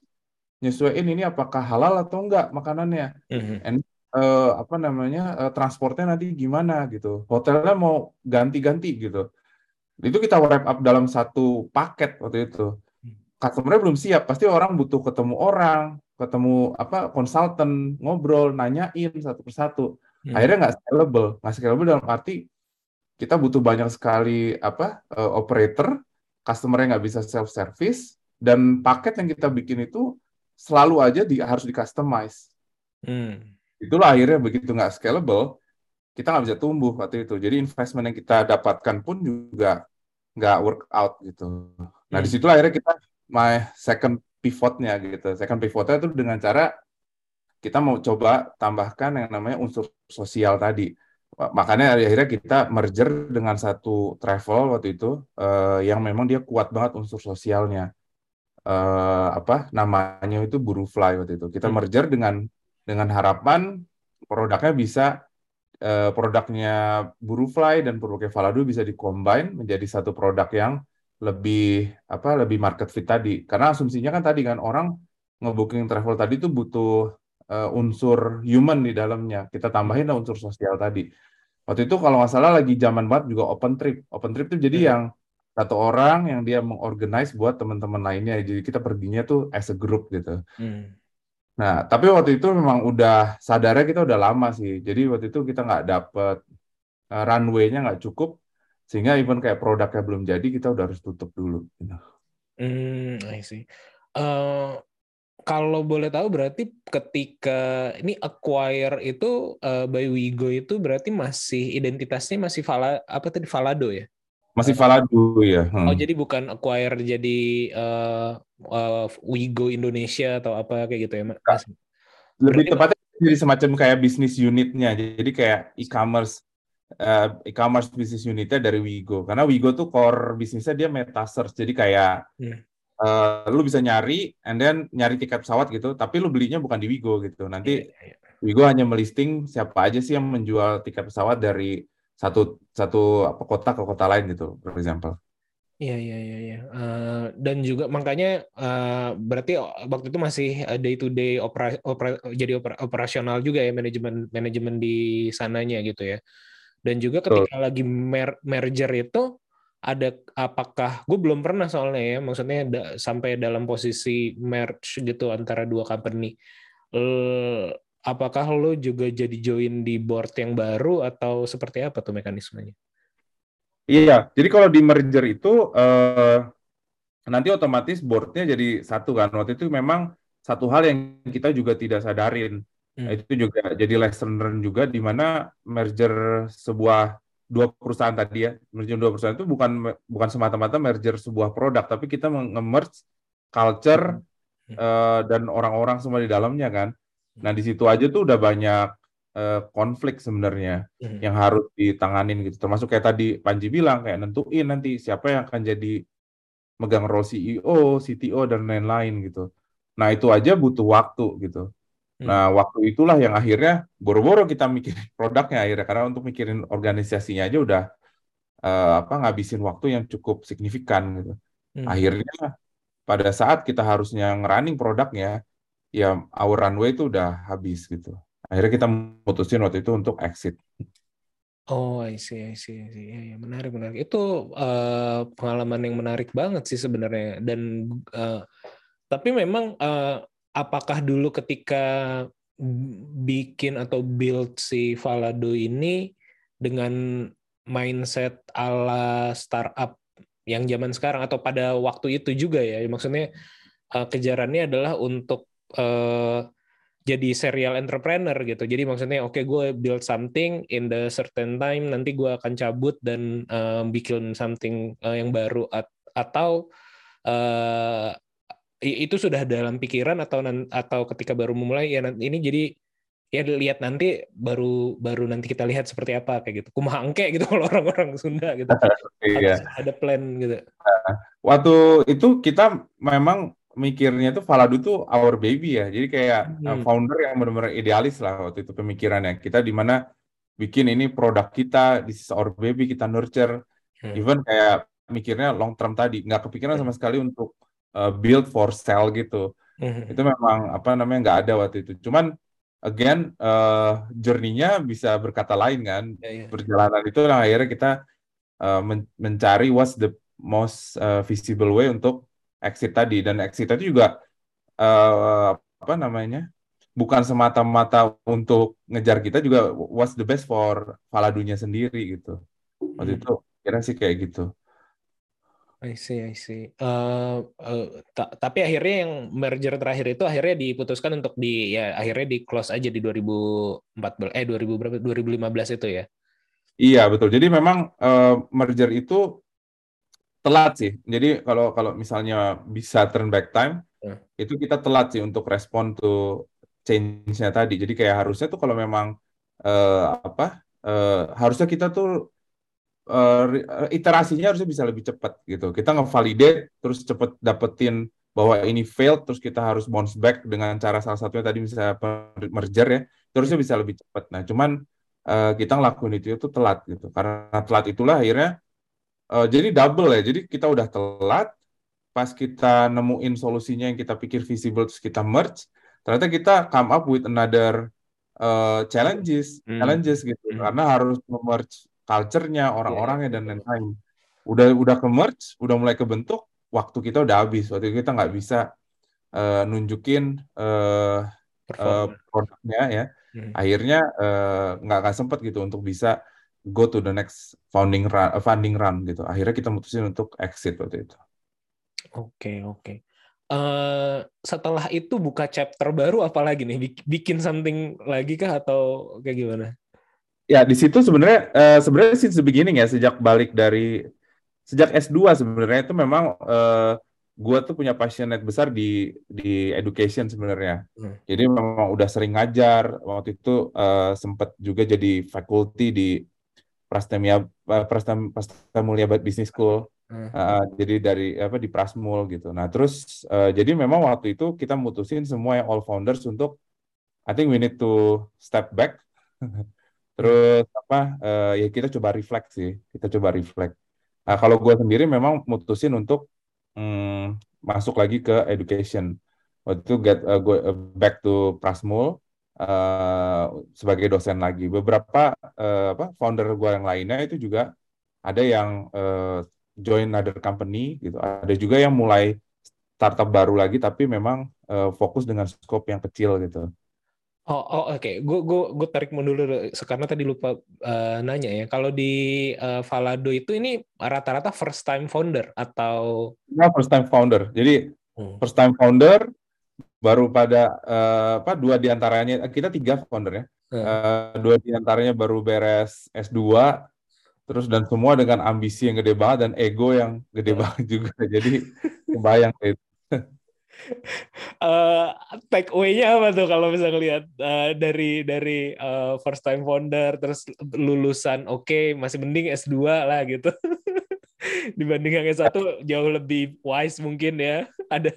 nyesuaiin ini apakah halal atau enggak makanannya. Mhm. and eh, apa namanya eh, transportnya nanti gimana gitu. Hotelnya mau ganti-ganti gitu. Itu kita wrap up dalam satu paket waktu itu. Customernya belum siap. Pasti orang butuh ketemu orang ketemu apa konsultan ngobrol nanyain satu persatu Hmm. akhirnya nggak scalable nggak scalable dalam arti kita butuh banyak sekali apa eh, operator customernya nggak bisa self service dan paket yang kita bikin itu selalu aja di, harus di customize Hmm. itulah akhirnya begitu nggak scalable kita nggak bisa tumbuh waktu itu jadi investment yang kita dapatkan pun juga nggak work out gitu nah Hmm. di situlah akhirnya kita my second pivotnya gitu. Second pivotnya itu dengan cara kita mau coba tambahkan yang namanya unsur sosial tadi. Makanya akhirnya kita merger dengan satu travel waktu itu eh, yang memang dia kuat banget unsur sosialnya. Eh, apa namanya itu Burufly waktu itu. Kita Hmm. merger dengan dengan harapan produknya bisa eh, produknya Burufly dan produknya Valado bisa dikombine menjadi satu produk yang lebih apa lebih market fit tadi. Karena asumsinya kan tadi kan orang ngebooking travel tadi itu butuh eh, unsur human di dalamnya. Kita tambahin lah unsur sosial tadi. Waktu itu kalau nggak salah lagi zaman banget juga open trip. Open trip itu jadi Hmm. yang satu orang yang dia mengorganize buat teman-teman lainnya. Jadi kita perginya tuh as a group gitu. Hmm. Nah, tapi waktu itu memang udah sadarnya kita udah lama sih. Jadi waktu itu kita nggak dapet eh, runway-nya nggak cukup, sehingga even kayak produknya belum jadi, kita udah harus tutup dulu. gitu. Hmm, I see. Eh, kalau boleh tahu berarti ketika ini acquire itu eh, by Wigo itu berarti masih identitasnya masih Vala apa tadi Valado ya? Masih Valado ya. hmm. Oh jadi bukan acquire jadi eh, eh, Wigo Indonesia atau apa kayak gitu ya Mas? Lebih berarti- tepatnya jadi semacam kayak bisnis unitnya. Jadi kayak e-commerce eh, e-commerce bisnis unitnya dari Wigo. Karena Wigo tuh core bisnisnya dia meta search. Jadi kayak Hmm. eh, lu bisa nyari and then nyari tiket pesawat gitu, tapi lu belinya bukan di Wigo gitu. Nanti Iya, iya. Wigo hanya melisting siapa aja sih yang menjual tiket pesawat dari satu satu apa kota ke kota lain gitu, for example. Iya iya iya iya. Eh, dan juga makanya eh, berarti waktu itu masih day to day opera, opera- jadi opera- operasional juga ya manajemen manajemen di sananya gitu ya. Dan juga ketika lagi mer- merger itu ada apakah gue belum pernah soalnya ya maksudnya da- sampai dalam posisi merge gitu antara dua company. Eh, apakah lo juga jadi join di board yang baru atau seperti apa tuh mekanismenya? Iya, jadi kalau di merger itu eh, nanti otomatis boardnya jadi satu kan. Waktu itu memang satu hal yang kita juga tidak sadarin. Hmm. Itu juga jadi lesson learn juga di mana merger sebuah dua perusahaan tadi ya, merger dua perusahaan itu bukan bukan semata-mata merger sebuah produk, tapi kita nge-merge culture Hmm. eh, dan orang-orang semua di dalamnya kan. Nah, di situ aja tuh udah banyak eh, konflik sebenarnya Hmm. yang harus ditanganin gitu. Termasuk kayak tadi Panji bilang kayak nentuin nanti siapa yang akan jadi megang role CEO, CTO dan lain-lain gitu. Nah, itu aja butuh waktu gitu. Hmm. Nah, waktu itulah yang akhirnya boro-boro kita mikirin produknya akhirnya karena untuk mikirin organisasinya aja udah eh, apa ngabisin waktu yang cukup signifikan gitu. Hmm. Akhirnya pada saat kita harusnya ngerunning produknya, ya our runway itu udah habis gitu. Akhirnya kita mutusin waktu itu untuk exit. Oh, I see, I see, I see. Iya, iya, menarik, menarik. Itu eh, pengalaman yang menarik banget sih sebenarnya. Dan eh, tapi memang eh, apakah dulu ketika bikin atau build si Valado ini dengan mindset ala startup yang zaman sekarang atau pada waktu itu juga ya, maksudnya eh, kejarannya adalah untuk eh, jadi serial entrepreneur gitu. Jadi maksudnya oke gue build something in the certain time nanti gue akan cabut dan eh, bikin something yang baru At- atau itu sudah dalam pikiran atau atau ketika baru memulai ya ini jadi ya lihat nanti baru baru nanti kita lihat seperti apa kayak gitu. Kumaha engke gitu kalau orang-orang Sunda gitu. Iya. Ada plan gitu. Waktu itu kita memang mikirnya tuh Valado tuh our baby ya. Jadi kayak uh, Hmm. founder yang benar-benar idealis lah waktu itu pemikirannya. Kita di mana bikin ini produk kita, this is our baby, kita nurture. Hmm. Even kayak mikirnya long term tadi, nggak kepikiran sama sekali untuk uh, build for sell gitu. Hmm. Itu memang apa namanya nggak ada waktu itu. Cuman again uh, journey-nya bisa berkata lain kan. Ya, ya. Perjalanan itu yang akhirnya kita uh, men- mencari what's the most uh, visible way untuk exit tadi dan exit tadi juga uh, apa namanya bukan semata-mata untuk ngejar kita juga what's the best for Valadunya sendiri gitu waktu Hmm. itu kira sih kayak gitu I see, I see. Eh, eh, ta- tapi akhirnya yang merger terakhir itu akhirnya diputuskan untuk di ya akhirnya di close aja di 2014 eh 2000 berapa 2015 itu ya. iya betul jadi memang uh, merger itu telat sih jadi kalau kalau misalnya bisa turn back time Hmm. itu kita telat sih untuk respon to change-nya tadi jadi kayak harusnya tuh kalau memang eh, apa eh, harusnya kita tuh eh, iterasinya harusnya bisa lebih cepat gitu. Kita ngevalidate terus cepet dapetin bahwa ini failed terus kita harus bounce back dengan cara salah satunya tadi misalnya merger ya. Terusnya bisa lebih cepat. Nah, cuman eh, kita ngelakuin itu itu telat gitu. Karena telat itulah akhirnya eh, jadi double ya. Jadi kita udah telat pas kita nemuin solusinya yang kita pikir visible terus kita merge, ternyata kita come up with another uh, challenges, Hmm. challenges gitu. Hmm. Karena harus merge culture-nya, orang-orangnya dan lain-lain. Udah udah ke merge, udah mulai kebentuk, waktu kita udah habis. Waktu itu kita nggak bisa uh, nunjukin uh, uh, produknya ya. Hmm. Akhirnya uh, nggak nggak sempet gitu untuk bisa go to the next founding run, uh, funding run gitu. Akhirnya kita mutusin untuk exit waktu itu. Oke, oke. Eh, setelah itu buka chapter baru apa lagi nih? Bik- Bikin something lagi kah atau kayak gimana? Ya, di situ sebenarnya eh, sebenarnya since the beginning ya, sejak balik dari sejak S2 sebenarnya itu memang eh, gua tuh punya passionate besar di di education sebenarnya. Hmm. Jadi memang udah sering ngajar, waktu itu eh, sempat juga jadi faculty di Prastamia eh, Prastam Prastamulia Business School. Hmm. Uh, jadi dari apa di Prasmul gitu. Nah, terus uh, jadi memang waktu itu kita mutusin semua yang all founders untuk I think we need to step back. terus apa uh, ya kita coba reflect sih. Kita coba reflect. Nah, kalau gue sendiri memang mutusin untuk mm, masuk lagi ke education. Waktu itu get uh, go uh, back to Prasmul uh, sebagai dosen lagi. Beberapa uh, apa founder gue yang lainnya itu juga ada yang uh, join another company gitu. Ada juga yang mulai startup baru lagi tapi memang uh, fokus dengan scope yang kecil gitu. Oh, oh oke. Gue gue gue tarik mundur dulu karena tadi lupa eh, nanya ya. Kalau di eh, Valado itu ini rata-rata first time founder atau Nah, first time founder. Jadi Hmm. first time founder baru pada eh, apa dua di antaranya kita tiga founder ya Hmm. Eh, dua di antaranya baru beres S2 terus dan semua dengan ambisi yang gede banget dan ego yang gede Hmm. banget juga jadi kebayang itu Eh, take away-nya apa tuh kalau bisa ngelihat eh, dari dari eh, first time founder terus lulusan oke masih mending S2 lah gitu. Dibanding yang S1 jauh lebih wise mungkin ya. Ada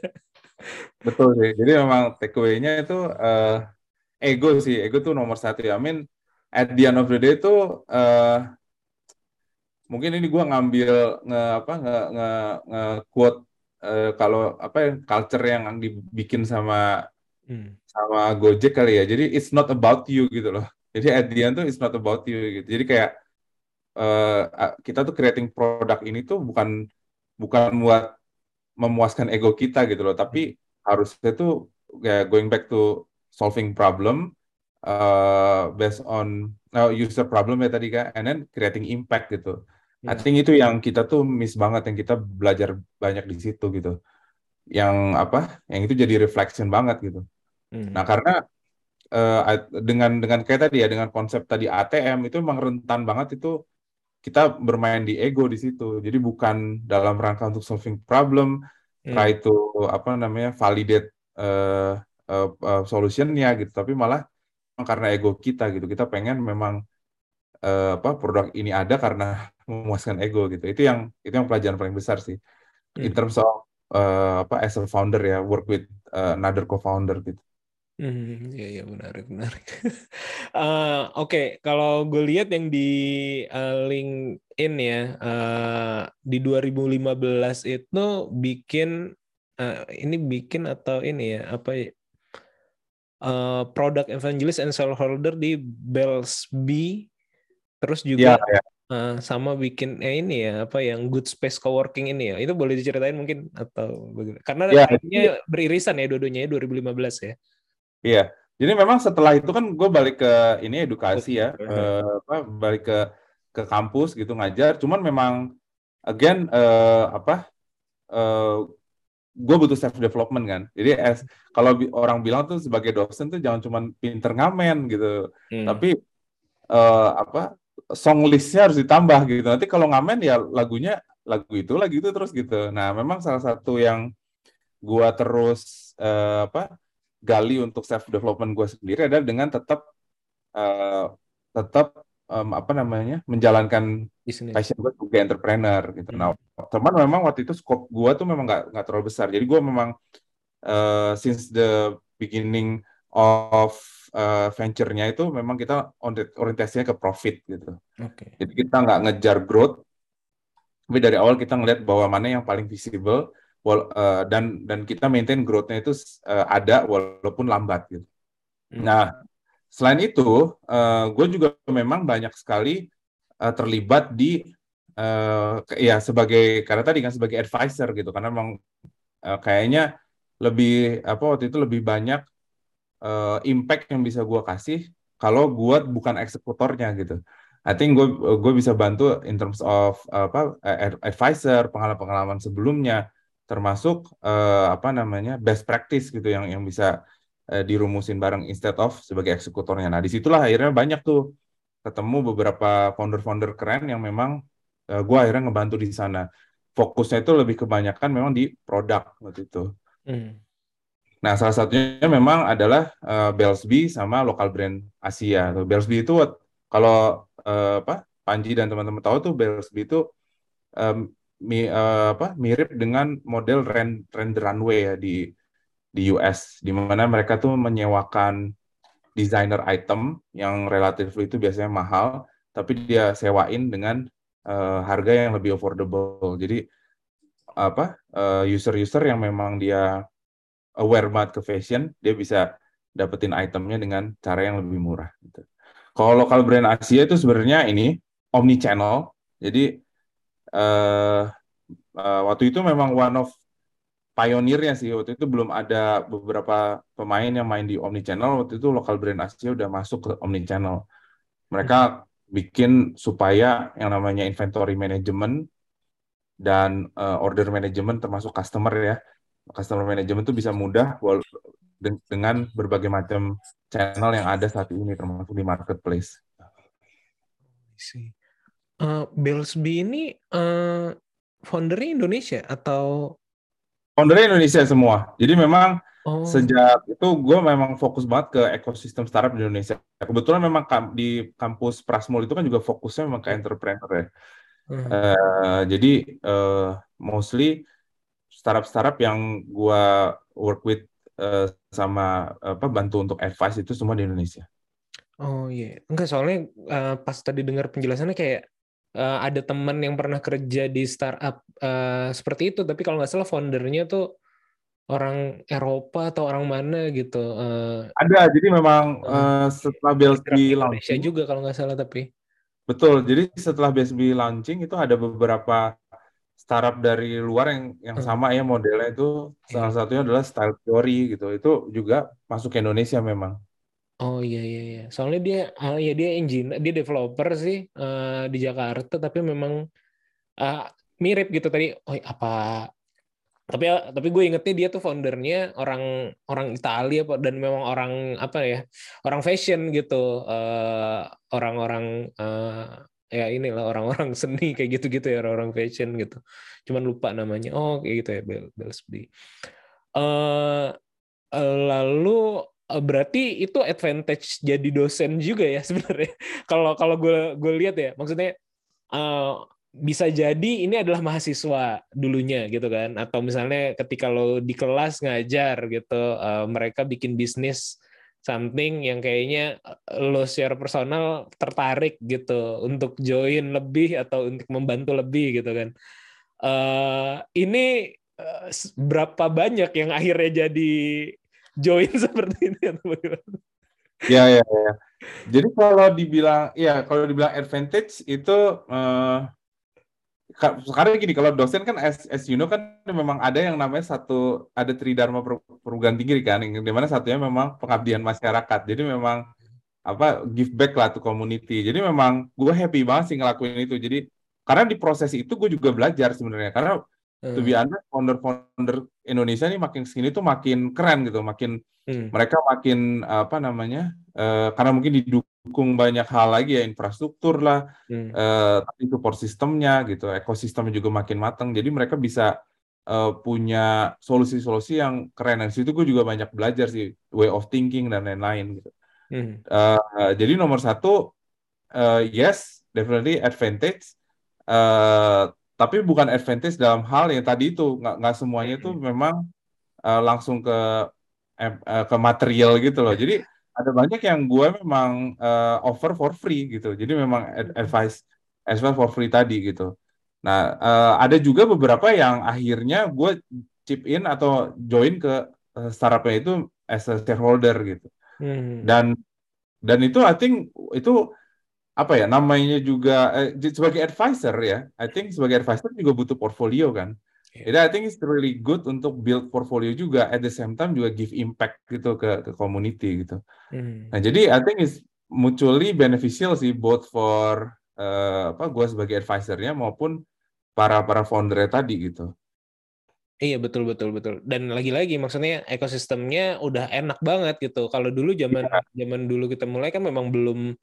betul sih jadi memang takeaway-nya itu eh, ego sih ego tuh nomor satu ya I mean at the end of the day itu eh, mungkin ini gua ngambil nge apa nge, nge, nge quote eh, kalau apa ya culture yang dibikin sama Hmm. sama Gojek kali ya. Jadi it's not about you gitu loh. Jadi at the end tuh it's not about you gitu. Jadi kayak eh, kita tuh creating produk ini tuh bukan bukan buat memuaskan ego kita gitu loh, tapi harusnya tuh kayak going back to solving problem uh, based on uh, user problem ya tadi kan, and then creating impact gitu. I Hmm. think itu yang kita tuh miss banget, yang kita belajar banyak di situ gitu. Yang apa? Yang itu jadi reflection banget gitu. Hmm. Nah, karena eh, dengan dengan kayak tadi ya dengan konsep tadi ATM itu memang rentan banget itu kita bermain di ego di situ. Jadi bukan dalam rangka untuk solving problem, Hmm. try to apa namanya validate eh, eh, eh, solutionnya gitu, tapi malah karena ego kita gitu. Kita pengen memang eh, apa produk ini ada karena memuaskan ego gitu. Itu yang itu yang pelajaran paling besar sih in Hmm. terms of eh, apa as a founder ya work with eh, another co-founder gitu. Hmm, iya iya menarik menarik. Eh, Oke, kalau gue lihat yang di eh, LinkedIn ya eh, di 2015 itu bikin eh, ini bikin atau ini ya apa ya eh, product evangelist and shareholder di Bellsby terus juga Iya, ya. Eh, sama bikin eh, ini ya apa yang Good Space Coworking ini ya itu boleh diceritain mungkin atau bagaimana? Karena Ya, kayaknya beririsan ya dua-duanya ya 2015 ya. Iya. Jadi memang setelah itu kan gue balik ke ini edukasi ya, eh, apa, balik ke ke kampus gitu ngajar. Cuman memang again eh, apa gue butuh self development kan. Jadi as kalau bi- orang bilang tuh sebagai dosen tuh jangan cuman pinter ngamen gitu, Hmm. tapi eh, apa song listnya harus ditambah gitu. Nanti kalau ngamen ya lagunya lagu itu lagu itu terus gitu. Nah memang salah satu yang gua terus eh, apa gali untuk self development gue sendiri adalah dengan tetap eh, tetap em, apa namanya menjalankan Bisnis. passion gue sebagai entrepreneur gitu. Nah, teman memang waktu itu scope gue tuh memang nggak nggak terlalu besar. Jadi gue memang eh, since the beginning of eh, venture-nya itu memang kita ori- orientasinya ke profit gitu. Oke. Jadi kita nggak ngejar growth, tapi dari awal kita ngelihat bahwa mana yang paling visible wal- eh, dan dan kita maintain growth-nya itu eh, ada walaupun lambat gitu. Hmm. Nah, selain itu, gue juga memang banyak sekali eh, terlibat di ke- ya sebagai karena tadi kan sebagai advisor gitu karena memang eh, kayaknya lebih apa waktu itu lebih banyak eh, impact yang bisa gue kasih kalau gue bukan eksekutornya gitu. I think gue gue bisa bantu in terms of apa ad- advisor pengalaman-pengalaman sebelumnya termasuk eh, apa namanya best practice gitu yang yang bisa eh, dirumusin bareng instead of sebagai eksekutornya. Nah di situlah akhirnya banyak tuh ketemu beberapa founder-founder keren yang memang eh, gue akhirnya ngebantu di sana. Fokusnya itu lebih kebanyakan memang di produk waktu itu. Hmm. Nah, salah satunya memang adalah eh, Belsby sama lokal brand Asia. Belsby itu kalau eh, apa Panji dan teman-teman tahu tuh Belsby itu em, mi- eh, apa mirip dengan model rent rent runway ya di di US di mana mereka tuh menyewakan designer item yang relatif itu biasanya mahal tapi dia sewain dengan eh, harga yang lebih affordable. Jadi apa user-user yang memang dia aware banget ke fashion, dia bisa dapetin itemnya dengan cara yang lebih murah. Gitu. Kalau lokal brand Asia itu sebenarnya ini omni channel. Jadi eh, eh, waktu itu memang one of pionirnya sih. Waktu itu belum ada beberapa pemain yang main di omni channel. Waktu itu lokal brand Asia udah masuk ke omni channel. Mereka bikin supaya yang namanya inventory management dan eh, order management termasuk customer ya customer management itu bisa mudah dengan berbagai macam channel yang ada saat ini termasuk di marketplace. Eh, Belsby ini eh, foundernya Indonesia atau Foundernya Indonesia semua. Jadi memang oh sejak itu gue memang fokus banget ke ekosistem startup di Indonesia. Kebetulan memang di kampus Prasmul itu kan juga fokusnya memang ke entrepreneur ya. hmm. Eh, jadi eh, mostly startup-startup yang gua work with eh, sama apa bantu untuk advice itu semua di Indonesia. Oh iya, enggak soalnya eh, pas tadi dengar penjelasannya kayak eh, ada teman yang pernah kerja di startup eh, seperti itu, tapi kalau nggak salah foundernya tuh orang Eropa atau orang mana gitu. eh, Ada, jadi memang eh, setelah BSB di Indonesia launching, juga kalau nggak salah tapi. betul. Jadi setelah BSB launching itu ada beberapa startup dari luar yang yang Hmm. sama ya modelnya itu salah Iya. satunya adalah Style Theory gitu. Itu juga masuk ke Indonesia memang. Oh iya iya iya. Soalnya dia ah, ya dia engineer, dia developer sih eh, di Jakarta tapi memang ah, mirip gitu tadi. Oh apa tapi tapi gue ingetnya dia tuh foundernya orang orang Italia apa dan memang orang apa ya orang fashion gitu Eh, orang-orang eh, ya inilah orang-orang seni kayak gitu-gitu ya orang-orang fashion gitu. Cuman lupa namanya. Oh kayak gitu ya Bel Belsby eh lalu eh, berarti itu advantage jadi dosen juga ya sebenarnya. Kalau kalau gue gue lihat ya maksudnya eh, bisa jadi ini adalah mahasiswa dulunya gitu kan. Atau misalnya ketika lo di kelas ngajar gitu eh, mereka bikin bisnis something yang kayaknya eh, lo secara personal tertarik gitu untuk join lebih atau untuk membantu lebih gitu kan Eh ini s- berapa banyak yang akhirnya jadi join seperti ini? Ya, ya, ya. Jadi kalau dibilang, ya kalau dibilang advantage itu ka- sekarang gini, kalau dosen kan as, as you know kan memang ada yang namanya satu ada tridharma per- perguruan tinggi kan, yang di mana satunya memang pengabdian masyarakat. Jadi memang apa give back lah to community. Jadi memang gue happy banget sih ngelakuin itu. Jadi karena di proses itu gue juga belajar sebenarnya. Karena to be honest, founder-founder Indonesia nih makin sini tuh makin keren gitu, makin Hmm. mereka makin apa namanya eh, karena mungkin didukung banyak hal lagi ya infrastruktur lah Hmm. eh, tapi support sistemnya gitu ekosistemnya juga makin matang jadi mereka bisa eh, punya solusi-solusi yang keren dan situ gue juga banyak belajar sih way of thinking dan lain-lain gitu Hmm. Eh, jadi nomor satu eh, yes definitely advantage Eh, tapi bukan advantage dalam hal yang tadi itu nggak nggak semuanya itu memang eh, langsung ke eh, ke material gitu loh. Jadi ada banyak yang gue memang eh, offer for free gitu. Jadi memang ad- advice advice for free tadi gitu. Nah, eh, ada juga beberapa yang akhirnya gue chip in atau join ke eh, startupnya itu as a shareholder gitu. Hmm. Dan dan itu I think itu apa ya namanya juga eh, sebagai advisor ya. I think sebagai advisor juga butuh portfolio kan. Iya. Jadi I think it's really good untuk build portfolio juga at the same time juga give impact gitu ke ke community gitu. Hmm. Nah, jadi I think it's mutually beneficial sih both for eh, apa gue sebagai advisornya maupun para para foundernya tadi gitu. Iya betul betul betul. Dan lagi-lagi maksudnya ekosistemnya udah enak banget gitu. Kalau dulu zaman zaman dulu kita mulai kan memang belum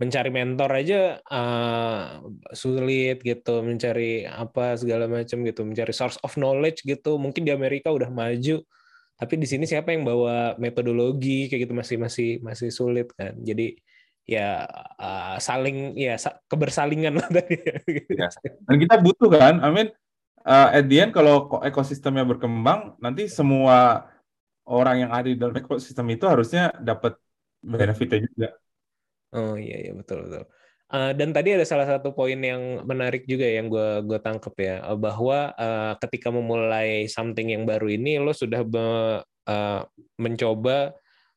mencari mentor aja eh, sulit gitu, mencari apa segala macam gitu, mencari source of knowledge gitu. Mungkin di Amerika udah maju, tapi di sini siapa yang bawa metodologi kayak gitu masih masih masih sulit kan. Jadi ya eh, saling ya sa- kebersalingan lah tadi. Ya. Dan kita butuh kan, I mean uh, at the end kalau ko- ekosistemnya berkembang, nanti semua orang yang ada di dalam ekosistem itu harusnya dapat benefitnya juga. Oh iya iya betul betul. Eh, dan tadi ada salah satu poin yang menarik juga yang gue gue tangkep ya eh, bahwa eh, ketika memulai something yang baru ini lo sudah me- eh, mencoba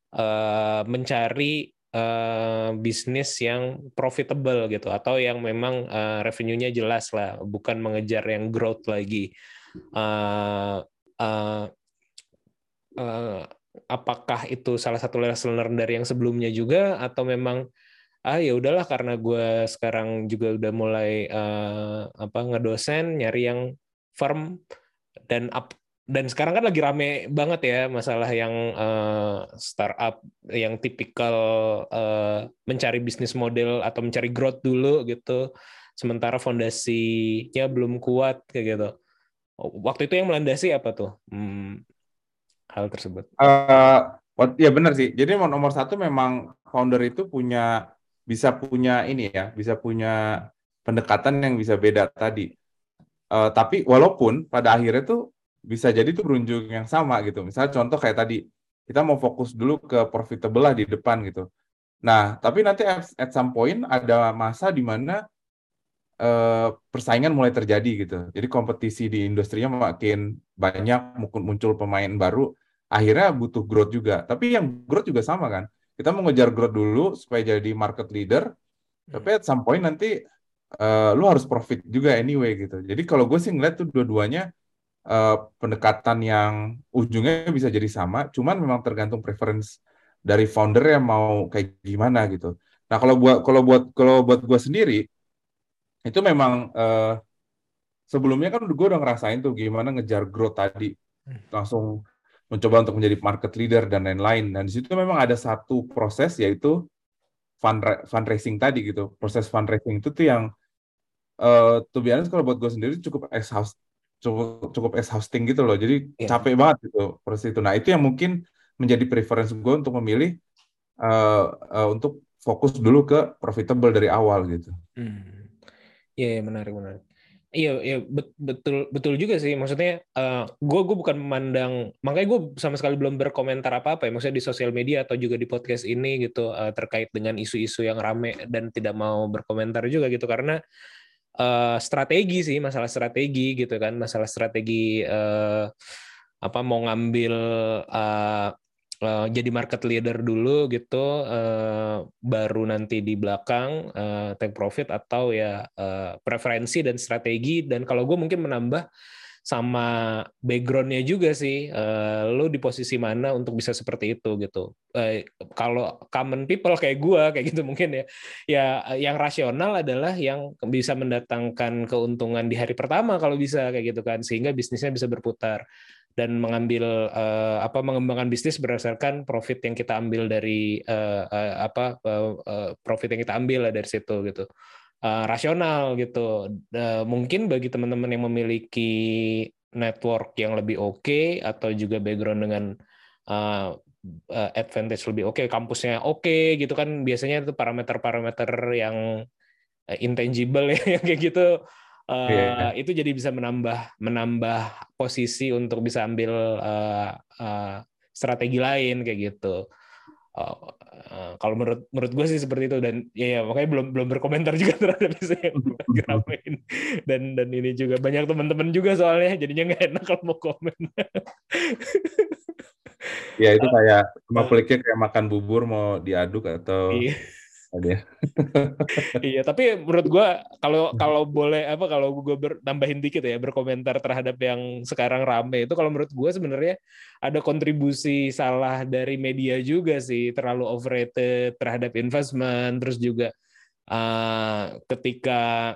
eh, mencari eh, bisnis yang profitable gitu atau yang memang eh, revenue-nya jelas lah bukan mengejar yang growth lagi. Eh, eh, eh, apakah itu salah satu lesson learned dari yang sebelumnya juga atau memang ah ya udahlah karena gue sekarang juga udah mulai eh, apa ngedosen nyari yang firm dan up dan sekarang kan lagi rame banget ya masalah yang uh, startup yang tipikal uh, mencari bisnis model atau mencari growth dulu gitu. Sementara fondasinya belum kuat kayak gitu. Waktu itu yang melandasi apa tuh? Hmm, hal tersebut. Uh, ya benar sih. Jadi nomor satu memang founder itu punya bisa punya ini ya bisa punya pendekatan yang bisa beda tadi uh, tapi walaupun pada akhirnya tuh bisa jadi itu berunjung yang sama gitu. Misalnya contoh kayak tadi, kita mau fokus dulu ke profitable lah di depan gitu. Nah, tapi nanti at, at some point ada masa di mana uh, persaingan mulai terjadi gitu. Jadi kompetisi di industrinya makin banyak, muncul pemain baru, akhirnya butuh growth juga. Tapi yang growth juga sama kan. Kita mau ngejar growth dulu supaya jadi market leader, tapi at some point nanti uh, lu harus profit juga anyway gitu. Jadi kalau gue sih ngeliat tuh dua-duanya uh, pendekatan yang ujungnya bisa jadi sama, cuman memang tergantung preference dari founder yang mau kayak gimana gitu. Nah kalau buat kalau buat kalau buat gue sendiri itu memang uh, sebelumnya kan gue udah ngerasain tuh gimana ngejar growth tadi, langsung mencoba untuk menjadi market leader dan lain-lain. Dan di situ memang ada satu proses yaitu fundraising tadi gitu. Proses fundraising itu tuh yang uh, to be honest kalau buat gue sendiri cukup exhaust cukup cukup exhausting gitu loh. Jadi yeah. capek banget gitu proses itu. Nah itu yang mungkin menjadi preference gue untuk memilih uh, uh, untuk fokus dulu ke profitable dari awal gitu. Hmm. Iya, yeah, menarik menarik. Iya, iya betul betul juga sih. Maksudnya, uh, gue gue bukan memandang, makanya gue sama sekali belum berkomentar apa apa ya. Maksudnya di sosial media atau juga di podcast ini gitu uh, terkait dengan isu-isu yang rame dan tidak mau berkomentar juga gitu karena uh, strategi sih masalah strategi gitu kan masalah strategi uh, apa mau ngambil uh, uh, jadi market leader dulu gitu uh, baru nanti di belakang uh, take profit atau ya uh, preferensi dan strategi. Dan kalau gue mungkin menambah sama backgroundnya juga sih uh, lo di posisi mana untuk bisa seperti itu gitu. Uh, kalau common people kayak gue kayak gitu mungkin ya. Ya yang rasional adalah yang bisa mendatangkan keuntungan di hari pertama kalau bisa kayak gitu kan. Sehingga bisnisnya bisa berputar dan mengambil uh, apa mengembangkan bisnis berdasarkan profit yang kita ambil dari uh, uh, apa uh, uh, profit yang kita ambil lah dari situ gitu uh, rasional gitu. Uh, mungkin bagi teman-teman yang memiliki network yang lebih oke okay, atau juga background dengan uh, uh, advantage lebih oke, okay, kampusnya oke okay, gitu kan biasanya itu parameter-parameter yang uh, intangible ya kayak gitu. Uh, yeah. itu jadi bisa menambah menambah posisi untuk bisa ambil uh, uh, strategi lain kayak gitu. Uh, kalau menurut menurut gue sih seperti itu dan ya, ya makanya belum belum berkomentar juga terhadap itu yang ramein dan dan ini juga banyak teman-teman juga soalnya jadinya nggak enak kalau mau komen. ya itu kayak cuma peliknya kayak makan bubur mau diaduk atau iya. iya, tapi menurut gue kalau kalau boleh apa kalau gue tambahin dikit ya berkomentar terhadap yang sekarang rame itu kalau menurut gue sebenarnya ada kontribusi salah dari media juga sih terlalu overrated terhadap investment terus juga uh, ketika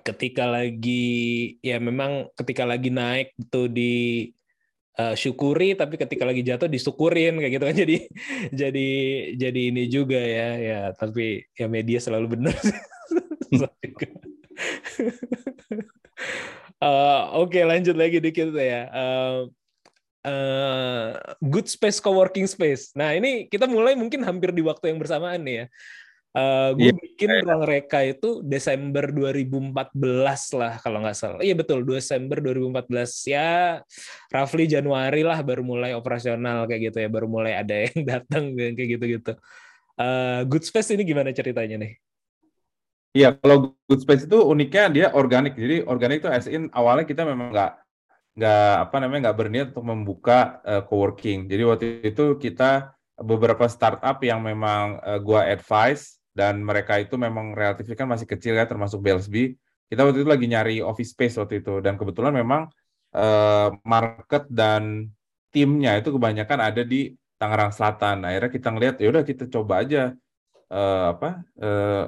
ketika lagi ya memang ketika lagi naik tuh di uh, syukuri tapi ketika lagi jatuh disyukurin kayak gitu kan. Jadi jadi jadi ini juga ya ya tapi ya media selalu benar. Uh, oke okay, lanjut lagi dikit ya. Uh, uh, good space co-working space. Nah ini kita mulai mungkin hampir di waktu yang bersamaan nih ya Uh, gue yeah. bikin ruang reka itu Desember 2014 lah kalau nggak salah. Iya betul Desember 2014 ya roughly Januari lah baru mulai operasional kayak gitu ya baru mulai ada yang datang kayak gitu-gitu. Uh, Good Space ini gimana ceritanya nih? Iya kalau Good Space itu uniknya dia organik. Jadi organik itu as in awalnya kita memang nggak nggak apa namanya nggak berniat untuk membuka uh, coworking. Jadi waktu itu kita beberapa startup yang memang uh, gua advice dan mereka itu memang relatif kan masih kecil ya termasuk BLSB kita waktu itu lagi nyari office space waktu itu dan kebetulan memang uh, market dan timnya itu kebanyakan ada di Tangerang Selatan akhirnya kita ngelihat ya udah kita coba aja uh, apa uh,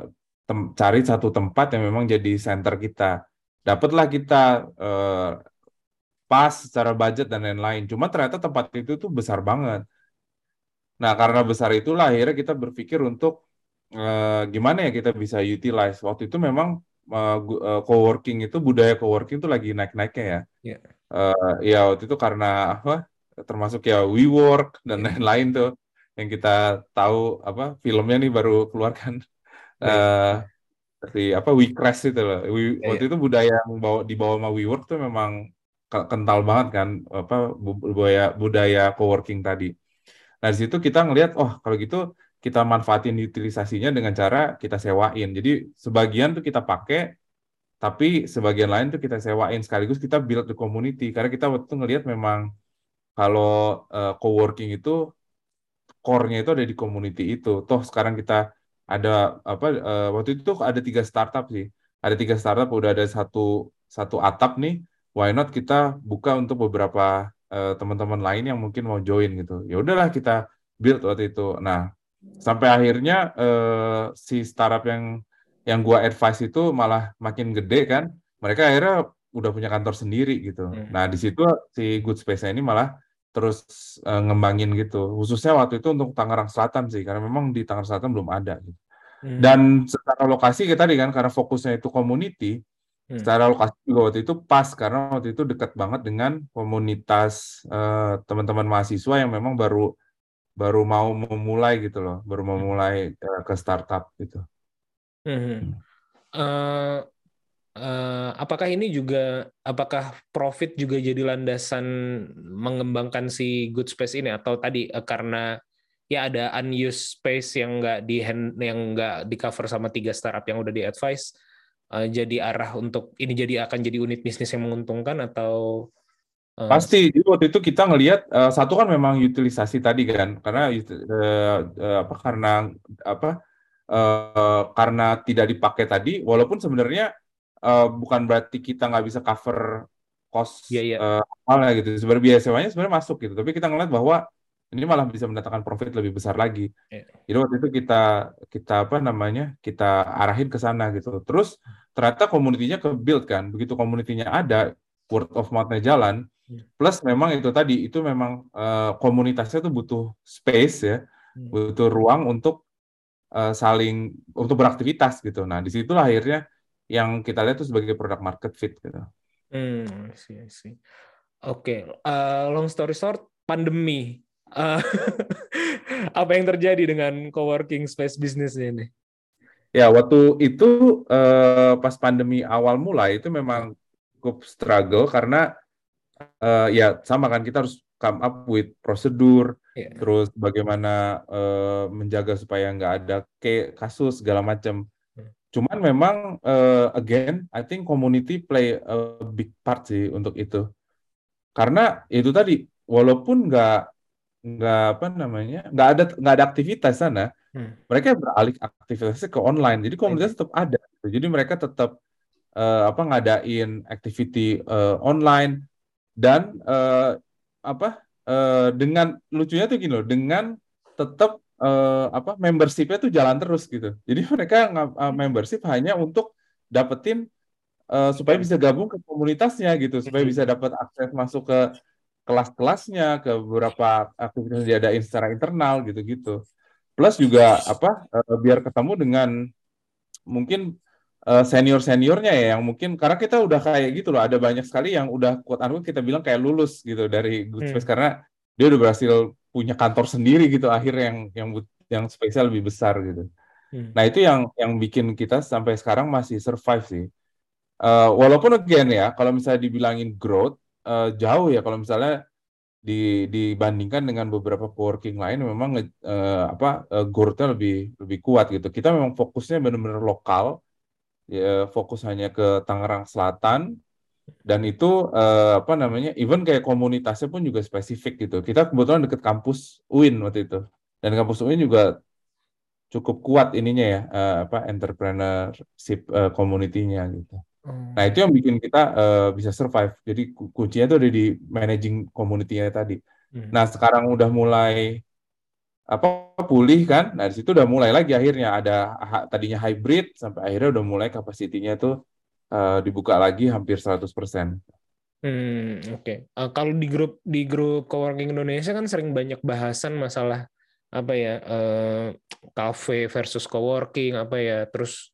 cari satu tempat yang memang jadi center kita dapatlah kita uh, pas secara budget dan lain-lain. Cuma ternyata tempat itu tuh besar banget. Nah, karena besar itulah akhirnya kita berpikir untuk eh, gimana ya kita bisa utilize. Waktu itu memang gu- eh, co-working itu budaya co-working itu lagi naik-naiknya ya. Iya. Eh, ya waktu itu karena apa? Termasuk ya WeWork dan Iya. lain-lain tuh yang kita tahu apa filmnya nih baru keluar kan. Iya. Eh seperti apa WeCrash itu loh. We- Iya, waktu itu budaya yang bawa dibawa sama WeWork tuh memang ke- kental banget kan apa bu- budaya budaya co-working tadi. Nah, di situ kita ngelihat, oh kalau gitu kita manfaatin utilisasinya dengan cara kita sewain. Jadi sebagian tuh kita pakai, tapi sebagian lain tuh kita sewain sekaligus kita build the community. Karena kita waktu itu ngelihat memang kalau eh, co-working itu core-nya itu ada di community itu. Toh sekarang kita ada apa eh, waktu itu ada tiga startup sih. Ada tiga startup udah ada satu satu atap nih. Why not kita buka untuk beberapa eh, teman-teman lain yang mungkin mau join gitu. Ya udahlah kita build waktu itu. Nah, sampai akhirnya eh, si startup yang yang gua advice itu malah makin gede kan. Mereka akhirnya udah punya kantor sendiri gitu. Hmm. Nah, di situ si Good Space ini malah terus eh, ngembangin gitu. Khususnya waktu itu untuk Tangerang Selatan sih, karena memang di Tangerang Selatan belum ada. Gitu. Hmm. Dan secara lokasi kita kan karena fokusnya itu community, Hmm. secara lokasi juga waktu itu pas karena waktu itu dekat banget dengan komunitas eh, teman-teman mahasiswa yang memang baru baru mau memulai gitu loh, baru mau mulai eh, ke startup gitu. Mhm. Eh, eh, apakah ini juga, apakah profit juga jadi landasan mengembangkan si good space ini atau tadi eh, karena ya ada unused space yang nggak di hand, yang nggak di cover sama tiga startup yang udah di advice eh, jadi arah untuk ini jadi akan jadi unit bisnis yang menguntungkan atau Pasti, jadi waktu itu kita ngelihat eh, satu kan memang utilisasi tadi kan, karena eh, eh, apa karena apa eh, karena tidak dipakai tadi, walaupun sebenarnya eh, bukan berarti kita nggak bisa cover cost Iya, iya. eh, awalnya gitu. Sebenarnya biaya sewanya sebenarnya masuk gitu, tapi kita ngelihat bahwa ini malah bisa mendatangkan profit lebih besar lagi. Iya. Jadi waktu itu kita kita apa namanya kita arahin ke sana gitu. Terus ternyata komunitinya ke build kan. Begitu komunitinya ada, word of mouth-nya jalan. Hmm. Plus memang itu tadi itu memang eh, komunitasnya tuh butuh space ya, Hmm. butuh ruang untuk eh, saling untuk beraktivitas gitu. Nah di situlah akhirnya yang kita lihat tuh sebagai product market fit gitu. Hmm, I see, I see. Oke, eh, long story short, pandemi. Eh, apa yang terjadi dengan coworking space bisnis ini? Ya, waktu itu eh, pas pandemi awal mulai itu memang cukup struggle karena eh, ya sama kan kita harus come up with prosedur, Ya. terus bagaimana eh, menjaga supaya nggak ada kayak kasus segala macam. Hmm. Cuman memang eh, again, I think community play a big part sih untuk itu. Karena itu tadi, walaupun nggak nggak apa namanya nggak ada nggak ada aktivitas sana, Hmm. mereka beralih aktivitasnya ke online. Jadi komunitas tetap ada. Jadi mereka tetap eh, apa ngadain activity eh, online dan eh, apa eh, dengan lucunya tuh gini loh, dengan tetap eh, apa membershipnya tuh jalan terus gitu. Jadi mereka eh, membership hanya untuk dapetin eh, supaya bisa gabung ke komunitasnya gitu, supaya bisa dapat akses masuk ke kelas-kelasnya, ke beberapa aktivitas yang diadain secara internal gitu-gitu. Plus juga apa eh, biar ketemu dengan mungkin eh, senior-seniornya ya yang mungkin karena kita udah kayak gitu loh ada banyak sekali yang udah quote unquote kita bilang kayak lulus gitu dari Good Hmm. Space karena dia udah berhasil punya kantor sendiri gitu akhirnya yang yang yang spesial lebih besar gitu. Hmm. Nah itu yang yang bikin kita sampai sekarang masih survive sih. Eh, walaupun again ya kalau misalnya dibilangin growth eh, jauh ya kalau misalnya di, dibandingkan dengan beberapa coworking lain memang eh, apa eh, growth-nya lebih lebih kuat gitu. Kita memang fokusnya benar-benar lokal, ya, fokus hanya ke Tangerang Selatan dan itu eh, apa namanya, even kayak komunitasnya pun juga spesifik gitu. Kita kebetulan deket kampus UIN waktu itu dan kampus UIN juga cukup kuat ininya ya eh, apa entrepreneurship eh, community-nya gitu. Oh. Nah, itu yang bikin kita eh, bisa survive. Jadi ku- kuncinya itu ada di managing community-nya tadi. Hmm. Nah, sekarang udah mulai apa pulih kan? Nah, di situ udah mulai lagi akhirnya ada tadinya hybrid sampai akhirnya udah mulai kapasitinya tuh eh, dibuka lagi hampir 100%. Hmm, oke. Eh, kalau di grup di grup coworking Indonesia kan sering banyak bahasan masalah apa ya eh, cafe versus coworking apa ya terus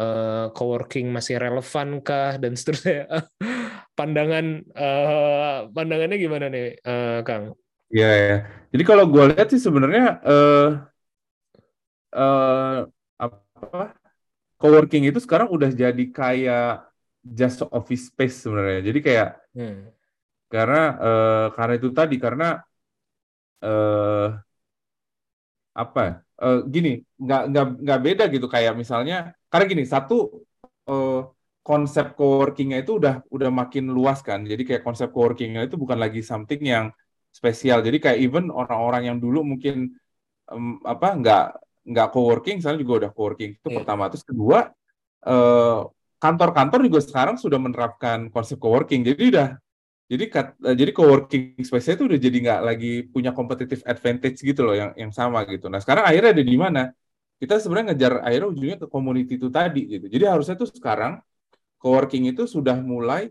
eh, coworking masih relevan kah dan seterusnya. Pandangan eh, pandangannya gimana nih, eh, Kang? Iya ya. Jadi kalau gue lihat sih sebenarnya eh eh apa coworking itu sekarang udah jadi kayak just office space sebenarnya. Jadi kayak Hmm. karena eh, karena itu tadi karena eh apa eh, gini nggak nggak nggak beda gitu kayak misalnya karena gini satu eh, konsep coworkingnya itu udah udah makin luas kan jadi kayak konsep coworkingnya itu bukan lagi something yang spesial jadi kayak even orang-orang yang dulu mungkin em, apa nggak nggak coworking sekarang juga udah coworking itu Iya. pertama terus kedua eh, kantor-kantor juga sekarang sudah menerapkan konsep coworking jadi udah jadi kat- eh, jadi coworking space itu udah jadi nggak lagi punya competitive advantage gitu loh yang yang sama gitu. Nah sekarang akhirnya ada di mana? Kita sebenarnya ngejar akhirnya ujungnya ke community itu tadi gitu. Jadi harusnya tuh sekarang coworking itu sudah mulai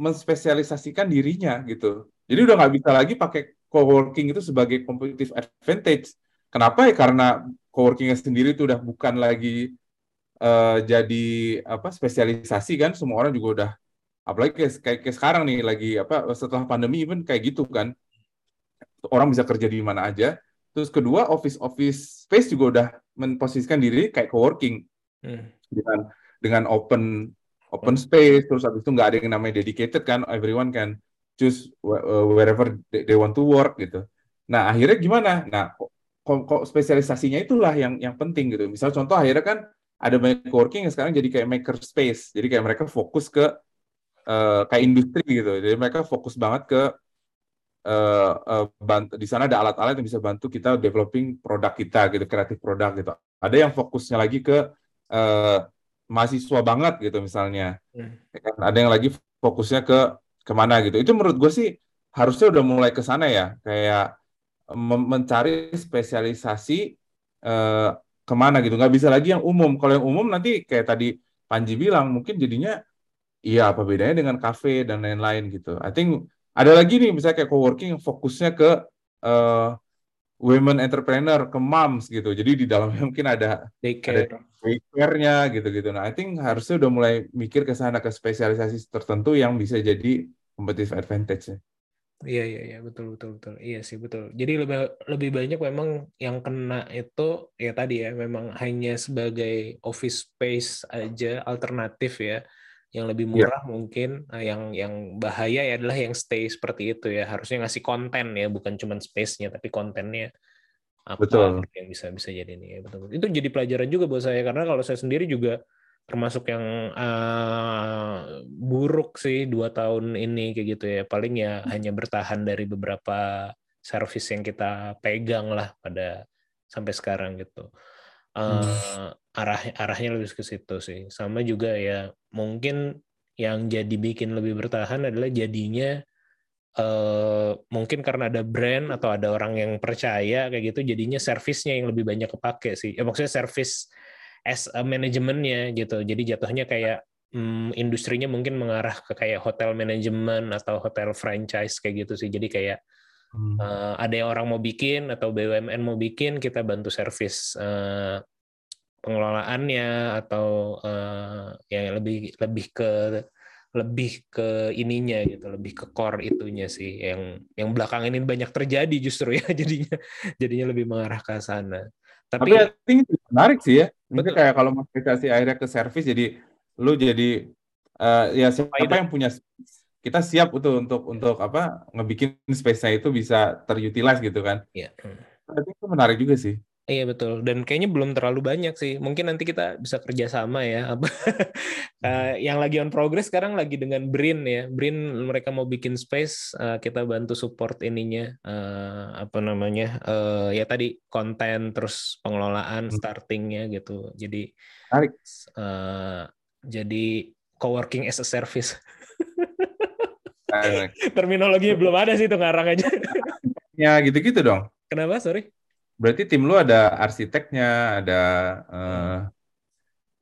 menspesialisasikan dirinya gitu. Jadi udah nggak bisa lagi pakai coworking itu sebagai competitive advantage. Kenapa ya? Karena coworkingnya sendiri itu udah bukan lagi eh, jadi apa spesialisasi kan. Semua orang juga udah apalagi kayak, kayak, kayak sekarang nih lagi apa setelah pandemi even kayak gitu kan orang bisa kerja di mana aja terus kedua office office space juga udah memposisikan diri kayak coworking Hmm. dengan dengan open open space terus habis itu nggak ada yang namanya dedicated kan everyone can choose uh, wherever they, want to work gitu. Nah akhirnya gimana? Nah kok, kok, spesialisasinya itulah yang yang penting gitu. Misal contoh akhirnya kan ada banyak coworking yang sekarang jadi kayak maker space jadi kayak mereka fokus ke eh, kayak industri gitu. Jadi mereka fokus banget ke eh, bant- di sana ada alat-alat yang bisa bantu kita developing produk kita gitu kreatif produk gitu. Ada yang fokusnya lagi ke eh, mahasiswa banget gitu misalnya. Hmm. Ada yang lagi fokusnya ke ke mana gitu. Itu menurut gue sih harusnya udah mulai ke sana ya. Kayak mencari spesialisasi eh, ke mana gitu. Nggak bisa lagi yang umum. Kalau yang umum nanti kayak tadi Panji bilang mungkin jadinya iya apa bedanya dengan kafe dan lain-lain gitu. I think ada lagi nih misalnya kayak coworking fokusnya ke eh, women entrepreneur ke moms gitu jadi di dalamnya mungkin ada Daycare. daycare-nya gitu-gitu. Nah, I think harusnya udah mulai mikir ke sana ke spesialisasi tertentu yang bisa jadi competitive advantage. Iya iya iya betul betul betul iya sih betul jadi lebih lebih banyak memang yang kena itu ya tadi ya memang hanya sebagai office space aja alternatif ya yang lebih Iya. murah mungkin Nah, yang yang bahaya ya adalah yang stay seperti itu ya. Harusnya ngasih konten ya bukan cuma space-nya tapi kontennya. Apa Betul. gitu yang bisa bisa jadi nih ya, betul. Itu jadi pelajaran juga buat saya karena kalau saya sendiri juga termasuk yang eh, buruk sih dua tahun ini kayak gitu ya. Paling ya hanya bertahan dari beberapa service yang kita pegang lah pada sampai sekarang gitu. Eh, arah arahnya lebih ke situ sih. Sama juga ya mungkin yang jadi bikin lebih bertahan adalah jadinya eh mungkin karena ada brand atau ada orang yang percaya kayak gitu jadinya servisnya yang lebih banyak kepake sih. Ya maksudnya service as a manajemennya gitu. Jadi jatuhnya kayak hmm, industrinya mungkin mengarah ke kayak hotel manajemen atau hotel franchise kayak gitu sih. Jadi kayak eh, ada yang orang mau bikin atau BUMN mau bikin kita bantu servis eh, pengelolaannya atau eh, yang lebih lebih ke lebih ke ininya gitu lebih ke core itunya sih yang yang belakang ini banyak terjadi justru ya jadinya jadinya lebih mengarah ke sana Tapi tapi I think menarik sih ya. Maksudnya Betul. kayak kalau motivasi akhirnya ke service jadi lu jadi eh, ya siapa yang punya kita siap untuk untuk untuk apa ngebikin space-nya itu bisa terutilize gitu kan. ya hmm. I think itu menarik juga sih. Iya betul. Dan kayaknya belum terlalu banyak sih. Mungkin nanti kita bisa kerjasama ya. Apa Eh, yang lagi on progress sekarang lagi dengan Brin ya. Brin mereka mau bikin space eh, kita bantu support ininya eh, apa namanya ya tadi konten terus pengelolaan Hmm. startingnya gitu. Jadi eh, jadi coworking as a service. Terminologinya belum ada sih itu ngarang aja. Ya gitu-gitu dong. kenapa? Sorry Berarti tim lu ada arsiteknya, ada eh,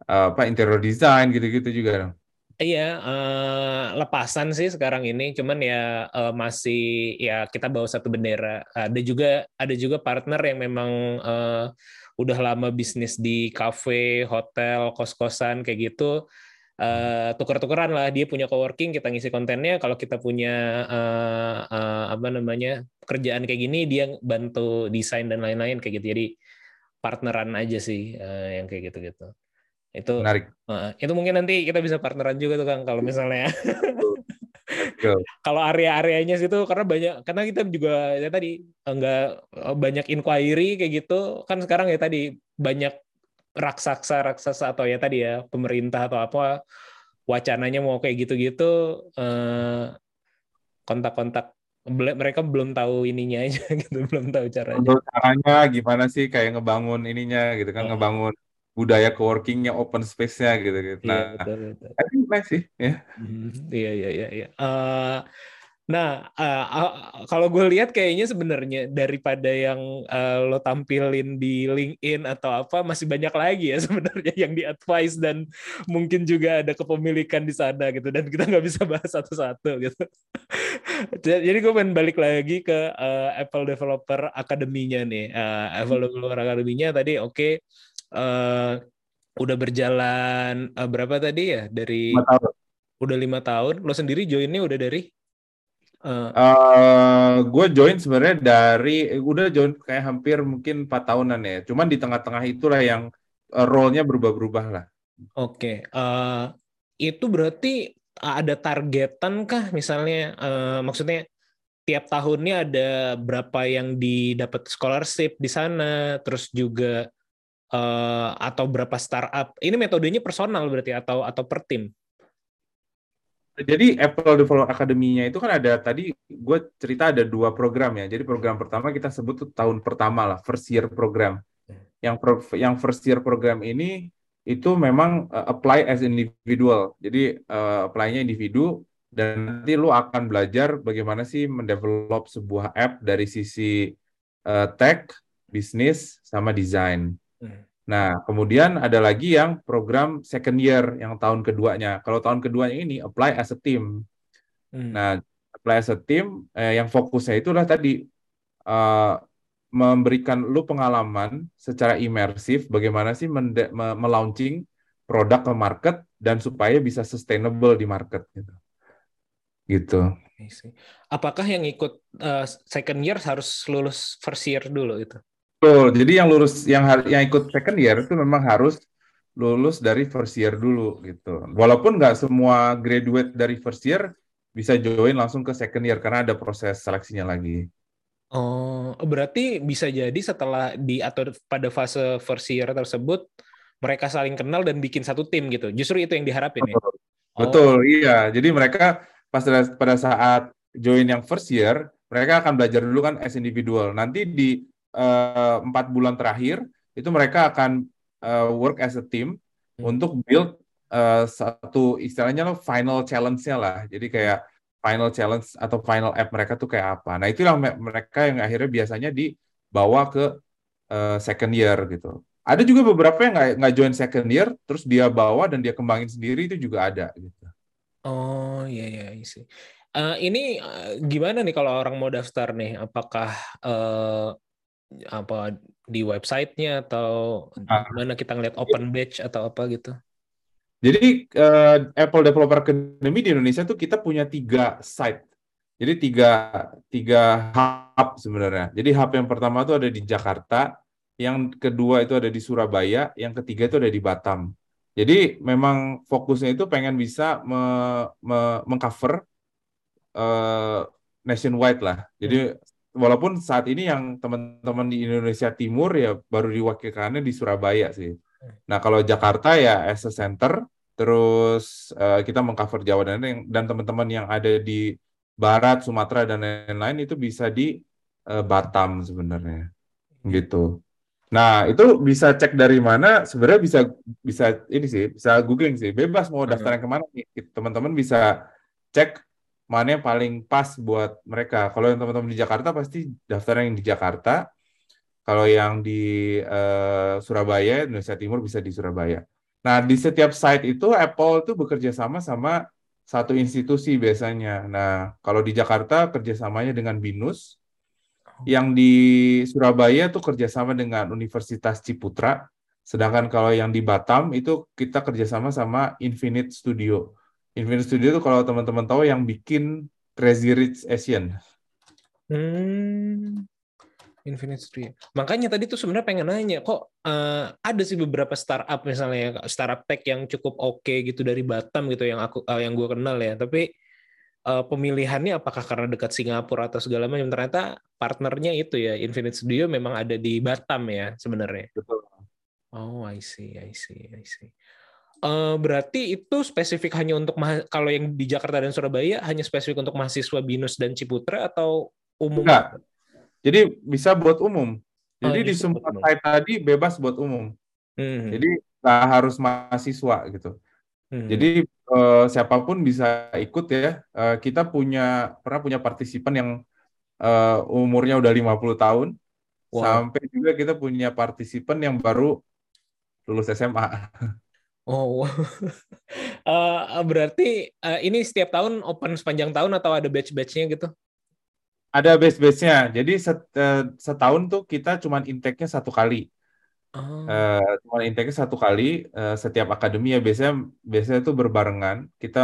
apa interior design gitu-gitu juga. Iya, eh, lepasan sih sekarang ini, cuman ya eh, masih ya kita bawa satu bendera. Ada juga ada juga partner yang memang eh, udah lama bisnis di kafe, hotel, kos-kosan kayak gitu. Eh, tuker-tukeran lah, dia punya coworking, kita ngisi kontennya. Kalau kita punya eh, eh, apa namanya kerjaan kayak gini, dia bantu desain dan lain-lain kayak gitu. Jadi partneran aja sih eh, yang kayak gitu-gitu. Itu Menarik. Heeh, itu mungkin nanti kita bisa partneran juga tuh Kang kalau misalnya kalau area-areanya situ karena banyak karena kita juga ya tadi enggak banyak inquiry kayak gitu kan sekarang ya tadi banyak raksasa raksasa atau ya tadi ya pemerintah atau apa wacananya mau kayak gitu-gitu eh, kontak-kontak mereka belum tahu ininya aja gitu belum tahu caranya Untuk caranya gimana sih kayak ngebangun ininya gitu kan, Oh. ngebangun budaya coworkingnya, open space-nya gitu gitu. iya Nah, betul betul I think nice sih, ya. Hmm, Iya iya iya. Nah, eh, eh, kalau gue lihat kayaknya sebenarnya daripada yang eh, lo tampilin di LinkedIn atau apa masih banyak lagi ya sebenarnya yang di advice dan mungkin juga ada kepemilikan di sana gitu dan kita nggak bisa bahas satu-satu gitu. Jadi gue pengen balik lagi ke eh, Apple Developer Academy-nya nih. Eh, Apple Developer Academy-nya tadi oke eh, udah berjalan eh, berapa tadi ya dari tahun. udah lima tahun. Lo sendiri joinnya udah dari eh, Eh, gue join sebenarnya dari eh, udah join kayak hampir mungkin empat tahunan ya. Cuman di tengah-tengah itulah yang eh, role-nya berubah-berubah lah. oke. Eh, itu berarti ada targetan kah misalnya eh, maksudnya tiap tahunnya ada berapa yang didapat scholarship di sana, terus juga eh, atau berapa startup. Ini metodenya personal berarti atau atau per tim. Jadi Apple Developer Academy-nya itu kan ada tadi gue cerita ada dua program ya. Jadi program pertama kita sebut tuh tahun pertama lah, first year program. Yang pro- yang first year program ini itu memang uh, apply as individual. Jadi uh, apply-nya individu dan nanti lu akan belajar bagaimana sih mendevelop sebuah app dari sisi uh, tech, bisnis sama desain. Hmm. Nah, kemudian ada lagi yang program second year yang tahun keduanya. Kalau tahun keduanya ini apply as a team. Hmm. Nah, apply as a team eh, yang fokusnya itulah tadi eh, memberikan lu pengalaman secara imersif bagaimana sih mende- me- melaunching produk ke market dan supaya bisa sustainable di market gitu. Gitu. Apakah yang ikut eh, second year harus lulus first year dulu itu? Betul. Jadi yang lulus yang yang ikut second year itu memang harus lulus dari first year dulu gitu. Walaupun nggak semua graduate dari first year bisa join langsung ke second year karena ada proses seleksinya lagi. Oh, berarti bisa jadi setelah di atau pada fase first year tersebut mereka saling kenal dan bikin satu tim gitu. Justru itu yang diharapin ya. Betul. Oh, Betul, iya. Jadi mereka pas pada saat join yang first year, mereka akan belajar dulu kan as individual. Nanti di eh, empat bulan terakhir itu mereka akan eh, work as a team Hmm. untuk build eh, satu istilahnya lo final challenge-nya lah. Jadi kayak final challenge atau final app mereka tuh kayak apa. Nah itu yang me- mereka yang akhirnya biasanya dibawa ke eh, second year gitu. Ada juga beberapa yang nggak nggak join second year, terus dia bawa dan dia kembangin sendiri itu juga ada gitu. Oh, iya iya sih. ini eh, gimana nih kalau orang mau daftar nih? Apakah eh, apa di websitenya atau Ah. gimana kita ngeliat open batch atau apa gitu? Jadi eh, Apple Developer Academy di Indonesia tuh kita punya tiga site. Jadi tiga tiga hub sebenarnya. Jadi hub yang pertama tuh ada di Jakarta, yang kedua itu ada di Surabaya, yang ketiga itu ada di Batam. Jadi memang fokusnya itu pengen bisa me- me- mengcover eh, nationwide lah. Jadi walaupun saat ini yang teman-teman di Indonesia Timur ya baru diwakilkannya di Surabaya sih. Nah, kalau Jakarta ya as a center, terus eh, kita mengcover Jawa dan dan teman-teman yang ada di Barat, Sumatera dan lain-lain itu bisa di eh, Batam sebenarnya. Gitu. Nah, itu bisa cek dari mana? Sebenarnya bisa bisa ini sih, bisa googling sih. Bebas mau daftar yang ke mana nih. Teman-teman bisa cek mana yang paling pas buat mereka. Kalau yang teman-teman di Jakarta pasti daftar yang di Jakarta. Kalau yang di eh, Surabaya, Indonesia Timur bisa di Surabaya. Nah, di setiap site itu Apple tuh bekerja sama sama satu institusi biasanya. Nah, kalau di Jakarta kerjasamanya dengan BINUS, yang di Surabaya tuh kerjasama dengan Universitas Ciputra, sedangkan kalau yang di Batam itu kita kerjasama sama Infinite Studio. Infinite Studio itu kalau teman-teman tahu yang bikin Crazy Rich Asian. Hmm. Infinite Studio. Makanya tadi tuh sebenarnya pengen nanya, kok eh, ada sih beberapa startup misalnya startup tech yang cukup oke gitu dari Batam gitu yang aku eh, yang gue kenal ya. Tapi eh, pemilihannya apakah karena dekat Singapura atau segala macam? Ternyata partnernya itu ya Infinite Studio memang ada di Batam ya sebenarnya. Betul. Oh, I see, I see, I see. Eh, berarti itu spesifik hanya untuk kalau yang di Jakarta dan Surabaya hanya spesifik untuk mahasiswa BINUS dan Ciputra atau umum? Enggak. Jadi bisa buat umum. Oh, Jadi di bisa buat semua site tadi bebas buat umum. Hmm, Jadi nggak harus mahasiswa gitu. hmm. Jadi eh, siapa pun bisa ikut ya. Eh, kita punya pernah punya partisipan yang eh, umurnya udah 50 tahun Wow. sampai juga kita punya partisipan yang baru lulus SMA. Oh, wow. Eh, berarti eh, ini setiap tahun open sepanjang tahun atau ada batch-batchnya gitu? Ada base-base-nya. Jadi set- eh, setahun tuh kita cuman intake-nya satu kali. Oh, Eh, cuman intake-nya satu kali eh, setiap akademi ya biasanya biasanya tuh berbarengan. Kita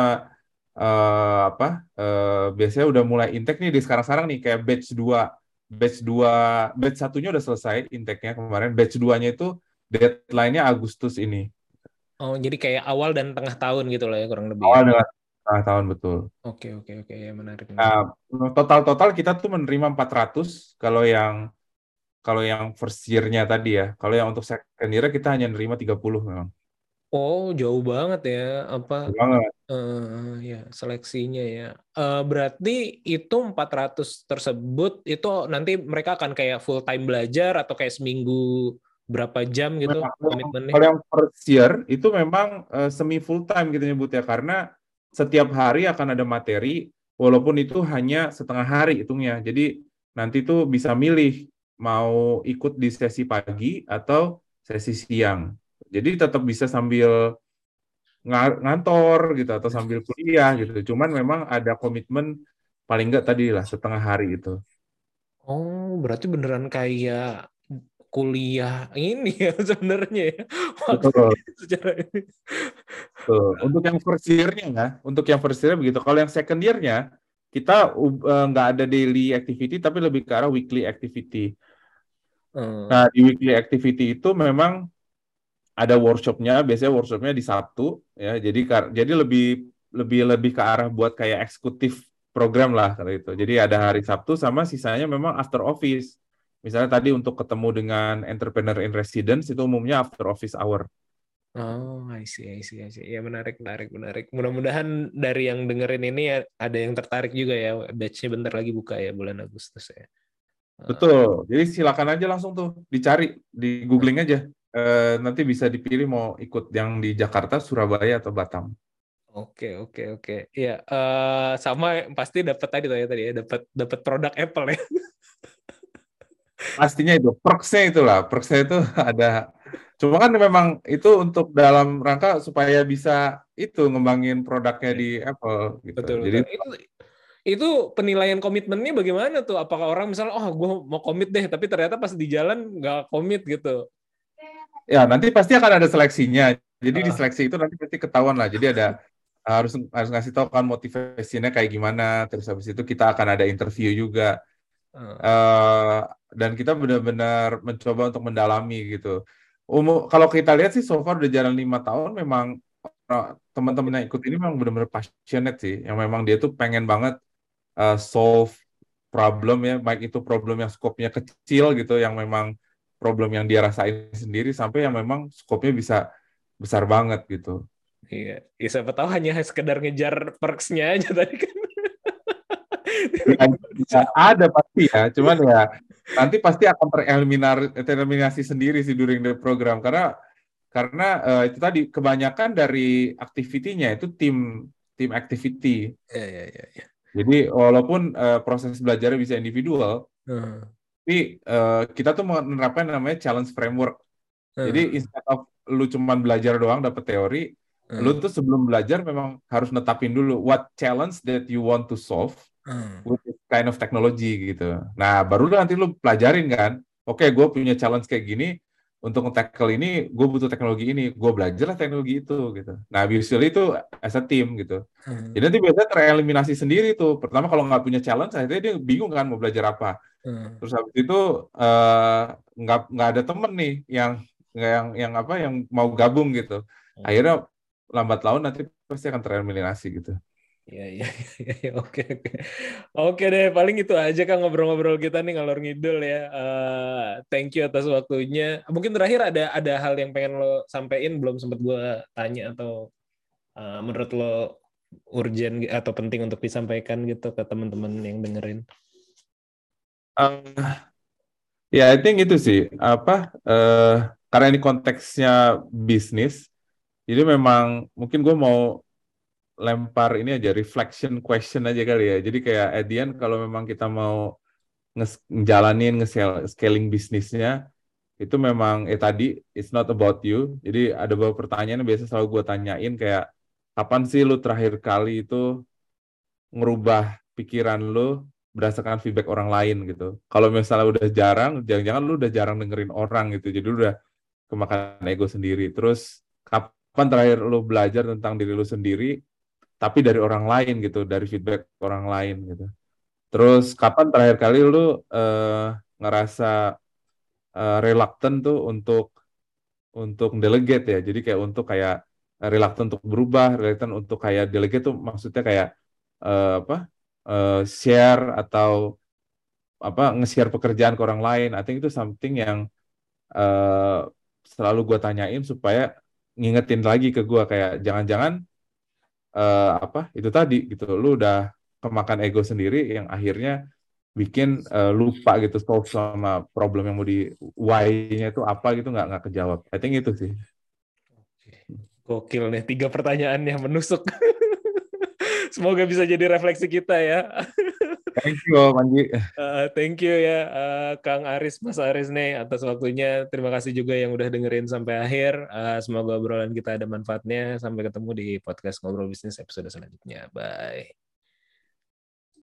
eh, apa? eh, biasanya udah mulai intake nih di sekarang-sekarang nih kayak batch 2. Batch 2, batch satunya udah selesai intake-nya kemarin. Batch 2-nya itu deadline-nya Agustus ini. Oh, jadi kayak awal dan tengah tahun gitu lah ya kurang lebih. Awal dengan setengah tahun betul. Oke, oke, oke, ya menarik. Nah, total-total kita tuh menerima 400 kalau yang kalau yang first year-nya tadi ya. Kalau yang untuk second year kita hanya menerima 30 memang. Oh, jauh banget ya apa Betul banget. eh, ya seleksinya ya. Eh, berarti itu 400 tersebut itu nanti mereka akan kayak full time belajar atau kayak seminggu berapa jam gitu Memang, komitmennya? Kalau yang first year itu memang eh, semi full time gitu nyebutnya karena setiap hari akan ada materi walaupun itu hanya setengah hari hitungnya. Jadi nanti tuh bisa milih mau ikut di sesi pagi atau sesi siang. Jadi tetap bisa sambil nga- ngantor gitu atau sambil kuliah gitu. Cuman memang ada komitmen paling enggak tadi lah setengah hari itu. Oh, berarti beneran kayak kuliah ini ya sebenarnya ya. Waktu Betul. secara ini. Betul. Untuk yang first year-nya ya, untuk yang first year begitu. Kalau yang second year-nya, kita uh, nggak ada daily activity, tapi lebih ke arah weekly activity. Eh, Nah, di weekly activity itu memang ada workshopnya, biasanya workshopnya di Sabtu, ya. Jadi jadi lebih lebih lebih ke arah buat kayak eksekutif program lah kalau itu. Jadi ada hari Sabtu sama sisanya memang after office. Misalnya tadi untuk ketemu dengan entrepreneur in residence itu umumnya after office hour. Oh, I see, I see, I see. Ya menarik, menarik, menarik. Mudah-mudahan dari yang dengerin ini ya, ada yang tertarik juga ya. Batch-nya bentar lagi buka ya bulan Agustus ya. Betul. Jadi silakan aja langsung tuh dicari, di googling aja. Eh, nanti bisa dipilih mau ikut yang di Jakarta, Surabaya atau Batam. Oke, oke, oke. Ya, eh, sama pasti dapat tadi tuh ya tadi ya, dapat dapat produk Apple ya. Pastinya itu, perksnya itulah, perksnya itu ada. Cuma kan memang itu untuk dalam rangka supaya bisa itu ngembangin produknya di Apple gitu. Betul, Jadi betul. Itu itu penilaian komitmennya bagaimana tuh? Apakah orang misalnya, oh gue mau komit deh, tapi ternyata pas di jalan nggak komit gitu. ya nanti pasti akan ada seleksinya. Jadi di Ah. seleksi itu nanti pasti ketahuan lah. Jadi ada harus harus ngasih tahu kan motivasinya kayak gimana. Terus habis itu kita akan ada interview juga. Eh, dan kita benar-benar mencoba untuk mendalami gitu. Umum kalau kita lihat sih so far udah jalan lima tahun memang eh, teman-teman yang ikut ini memang benar-benar passionate sih, yang memang dia tuh pengen banget eh, solve problem ya, baik itu problem yang skopnya kecil gitu, yang memang problem yang dia rasain sendiri sampai yang memang skopnya bisa besar banget gitu. Iya, ya, siapa tahu hanya sekedar ngejar perks-nya aja tadi kan. Ya, ya, ada pasti ya, cuman ya nanti pasti akan tereliminar tereliminasi sendiri sih during the program karena karena eh, itu tadi kebanyakan dari activity-nya itu tim tim activity. Iya, iya, iya. iya. Jadi walaupun eh, proses belajarnya bisa individual, Eh, tapi eh, kita tuh menerapkan namanya challenge framework. eh. Jadi instead of lu cuman belajar doang dapet teori, Hmm. lu tuh sebelum belajar memang harus netapin dulu what challenge that you want to solve Hmm. with this kind of technology gitu. Nah, baru lu nanti lu pelajarin kan. Oke, gue punya challenge kayak gini. Untuk nge-tackle ini, gue butuh teknologi ini. Gue belajarlah teknologi itu gitu. Nah, usually itu as a team gitu. Hmm. Jadi nanti biasanya tereliminasi sendiri tuh. Pertama kalau nggak punya challenge, akhirnya dia bingung kan mau belajar apa. Hmm. Terus habis itu eh, nggak nggak ada temen nih yang yang yang apa yang mau gabung gitu. Hmm. Akhirnya lambat laun nanti pasti akan tereliminasi gitu. Iya, iya, iya, iya, oke, oke. Oke deh, paling itu aja kan ngobrol-ngobrol kita nih ngalor ngidul ya. Eh, thank you atas waktunya. Mungkin terakhir ada ada hal yang pengen lo sampein belum sempat gue tanya atau eh, menurut lo urgent atau penting untuk disampaikan gitu ke teman-teman yang dengerin. Eh, ya, I think itu sih apa eh karena ini konteksnya bisnis, jadi memang mungkin gue mau lempar ini aja reflection question aja kali ya. Jadi kayak at the end kalau memang kita mau ngejalanin nge-scaling bisnisnya itu memang eh tadi it's not about you. Jadi ada beberapa pertanyaan yang biasa selalu gue tanyain kayak kapan sih lu terakhir kali itu ngerubah pikiran lu berdasarkan feedback orang lain gitu. Kalau misalnya udah jarang, jangan-jangan lu udah jarang dengerin orang gitu. Jadi lu udah kemakan ego sendiri. Terus kapan terakhir lu belajar tentang diri lu sendiri tapi dari orang lain gitu, dari feedback orang lain gitu. Terus kapan terakhir kali lu eh, ngerasa eh, reluctant tuh untuk untuk delegate ya. Jadi kayak untuk kayak reluctant untuk berubah, reluctant untuk kayak delegate tuh maksudnya kayak eh, apa? eh, share atau apa nge-share pekerjaan ke orang lain. I think itu something yang eh, selalu gue tanyain supaya ngingetin lagi ke gue kayak jangan-jangan eh, apa itu tadi gitu lu udah kemakan ego sendiri yang akhirnya bikin eh, lupa gitu solve sama problem yang mau di why-nya itu apa gitu nggak nggak kejawab. I think itu sih. Gokil nih, tiga pertanyaan yang menusuk. Semoga bisa jadi refleksi kita ya. Thank you, Manji. Uh, thank you ya uh, Kang Aris, Mas Aris nih atas waktunya. Terima kasih juga yang udah dengerin sampai akhir. Uh, semoga obrolan kita ada manfaatnya. Sampai ketemu di podcast Ngobrol Bisnis episode selanjutnya. Bye.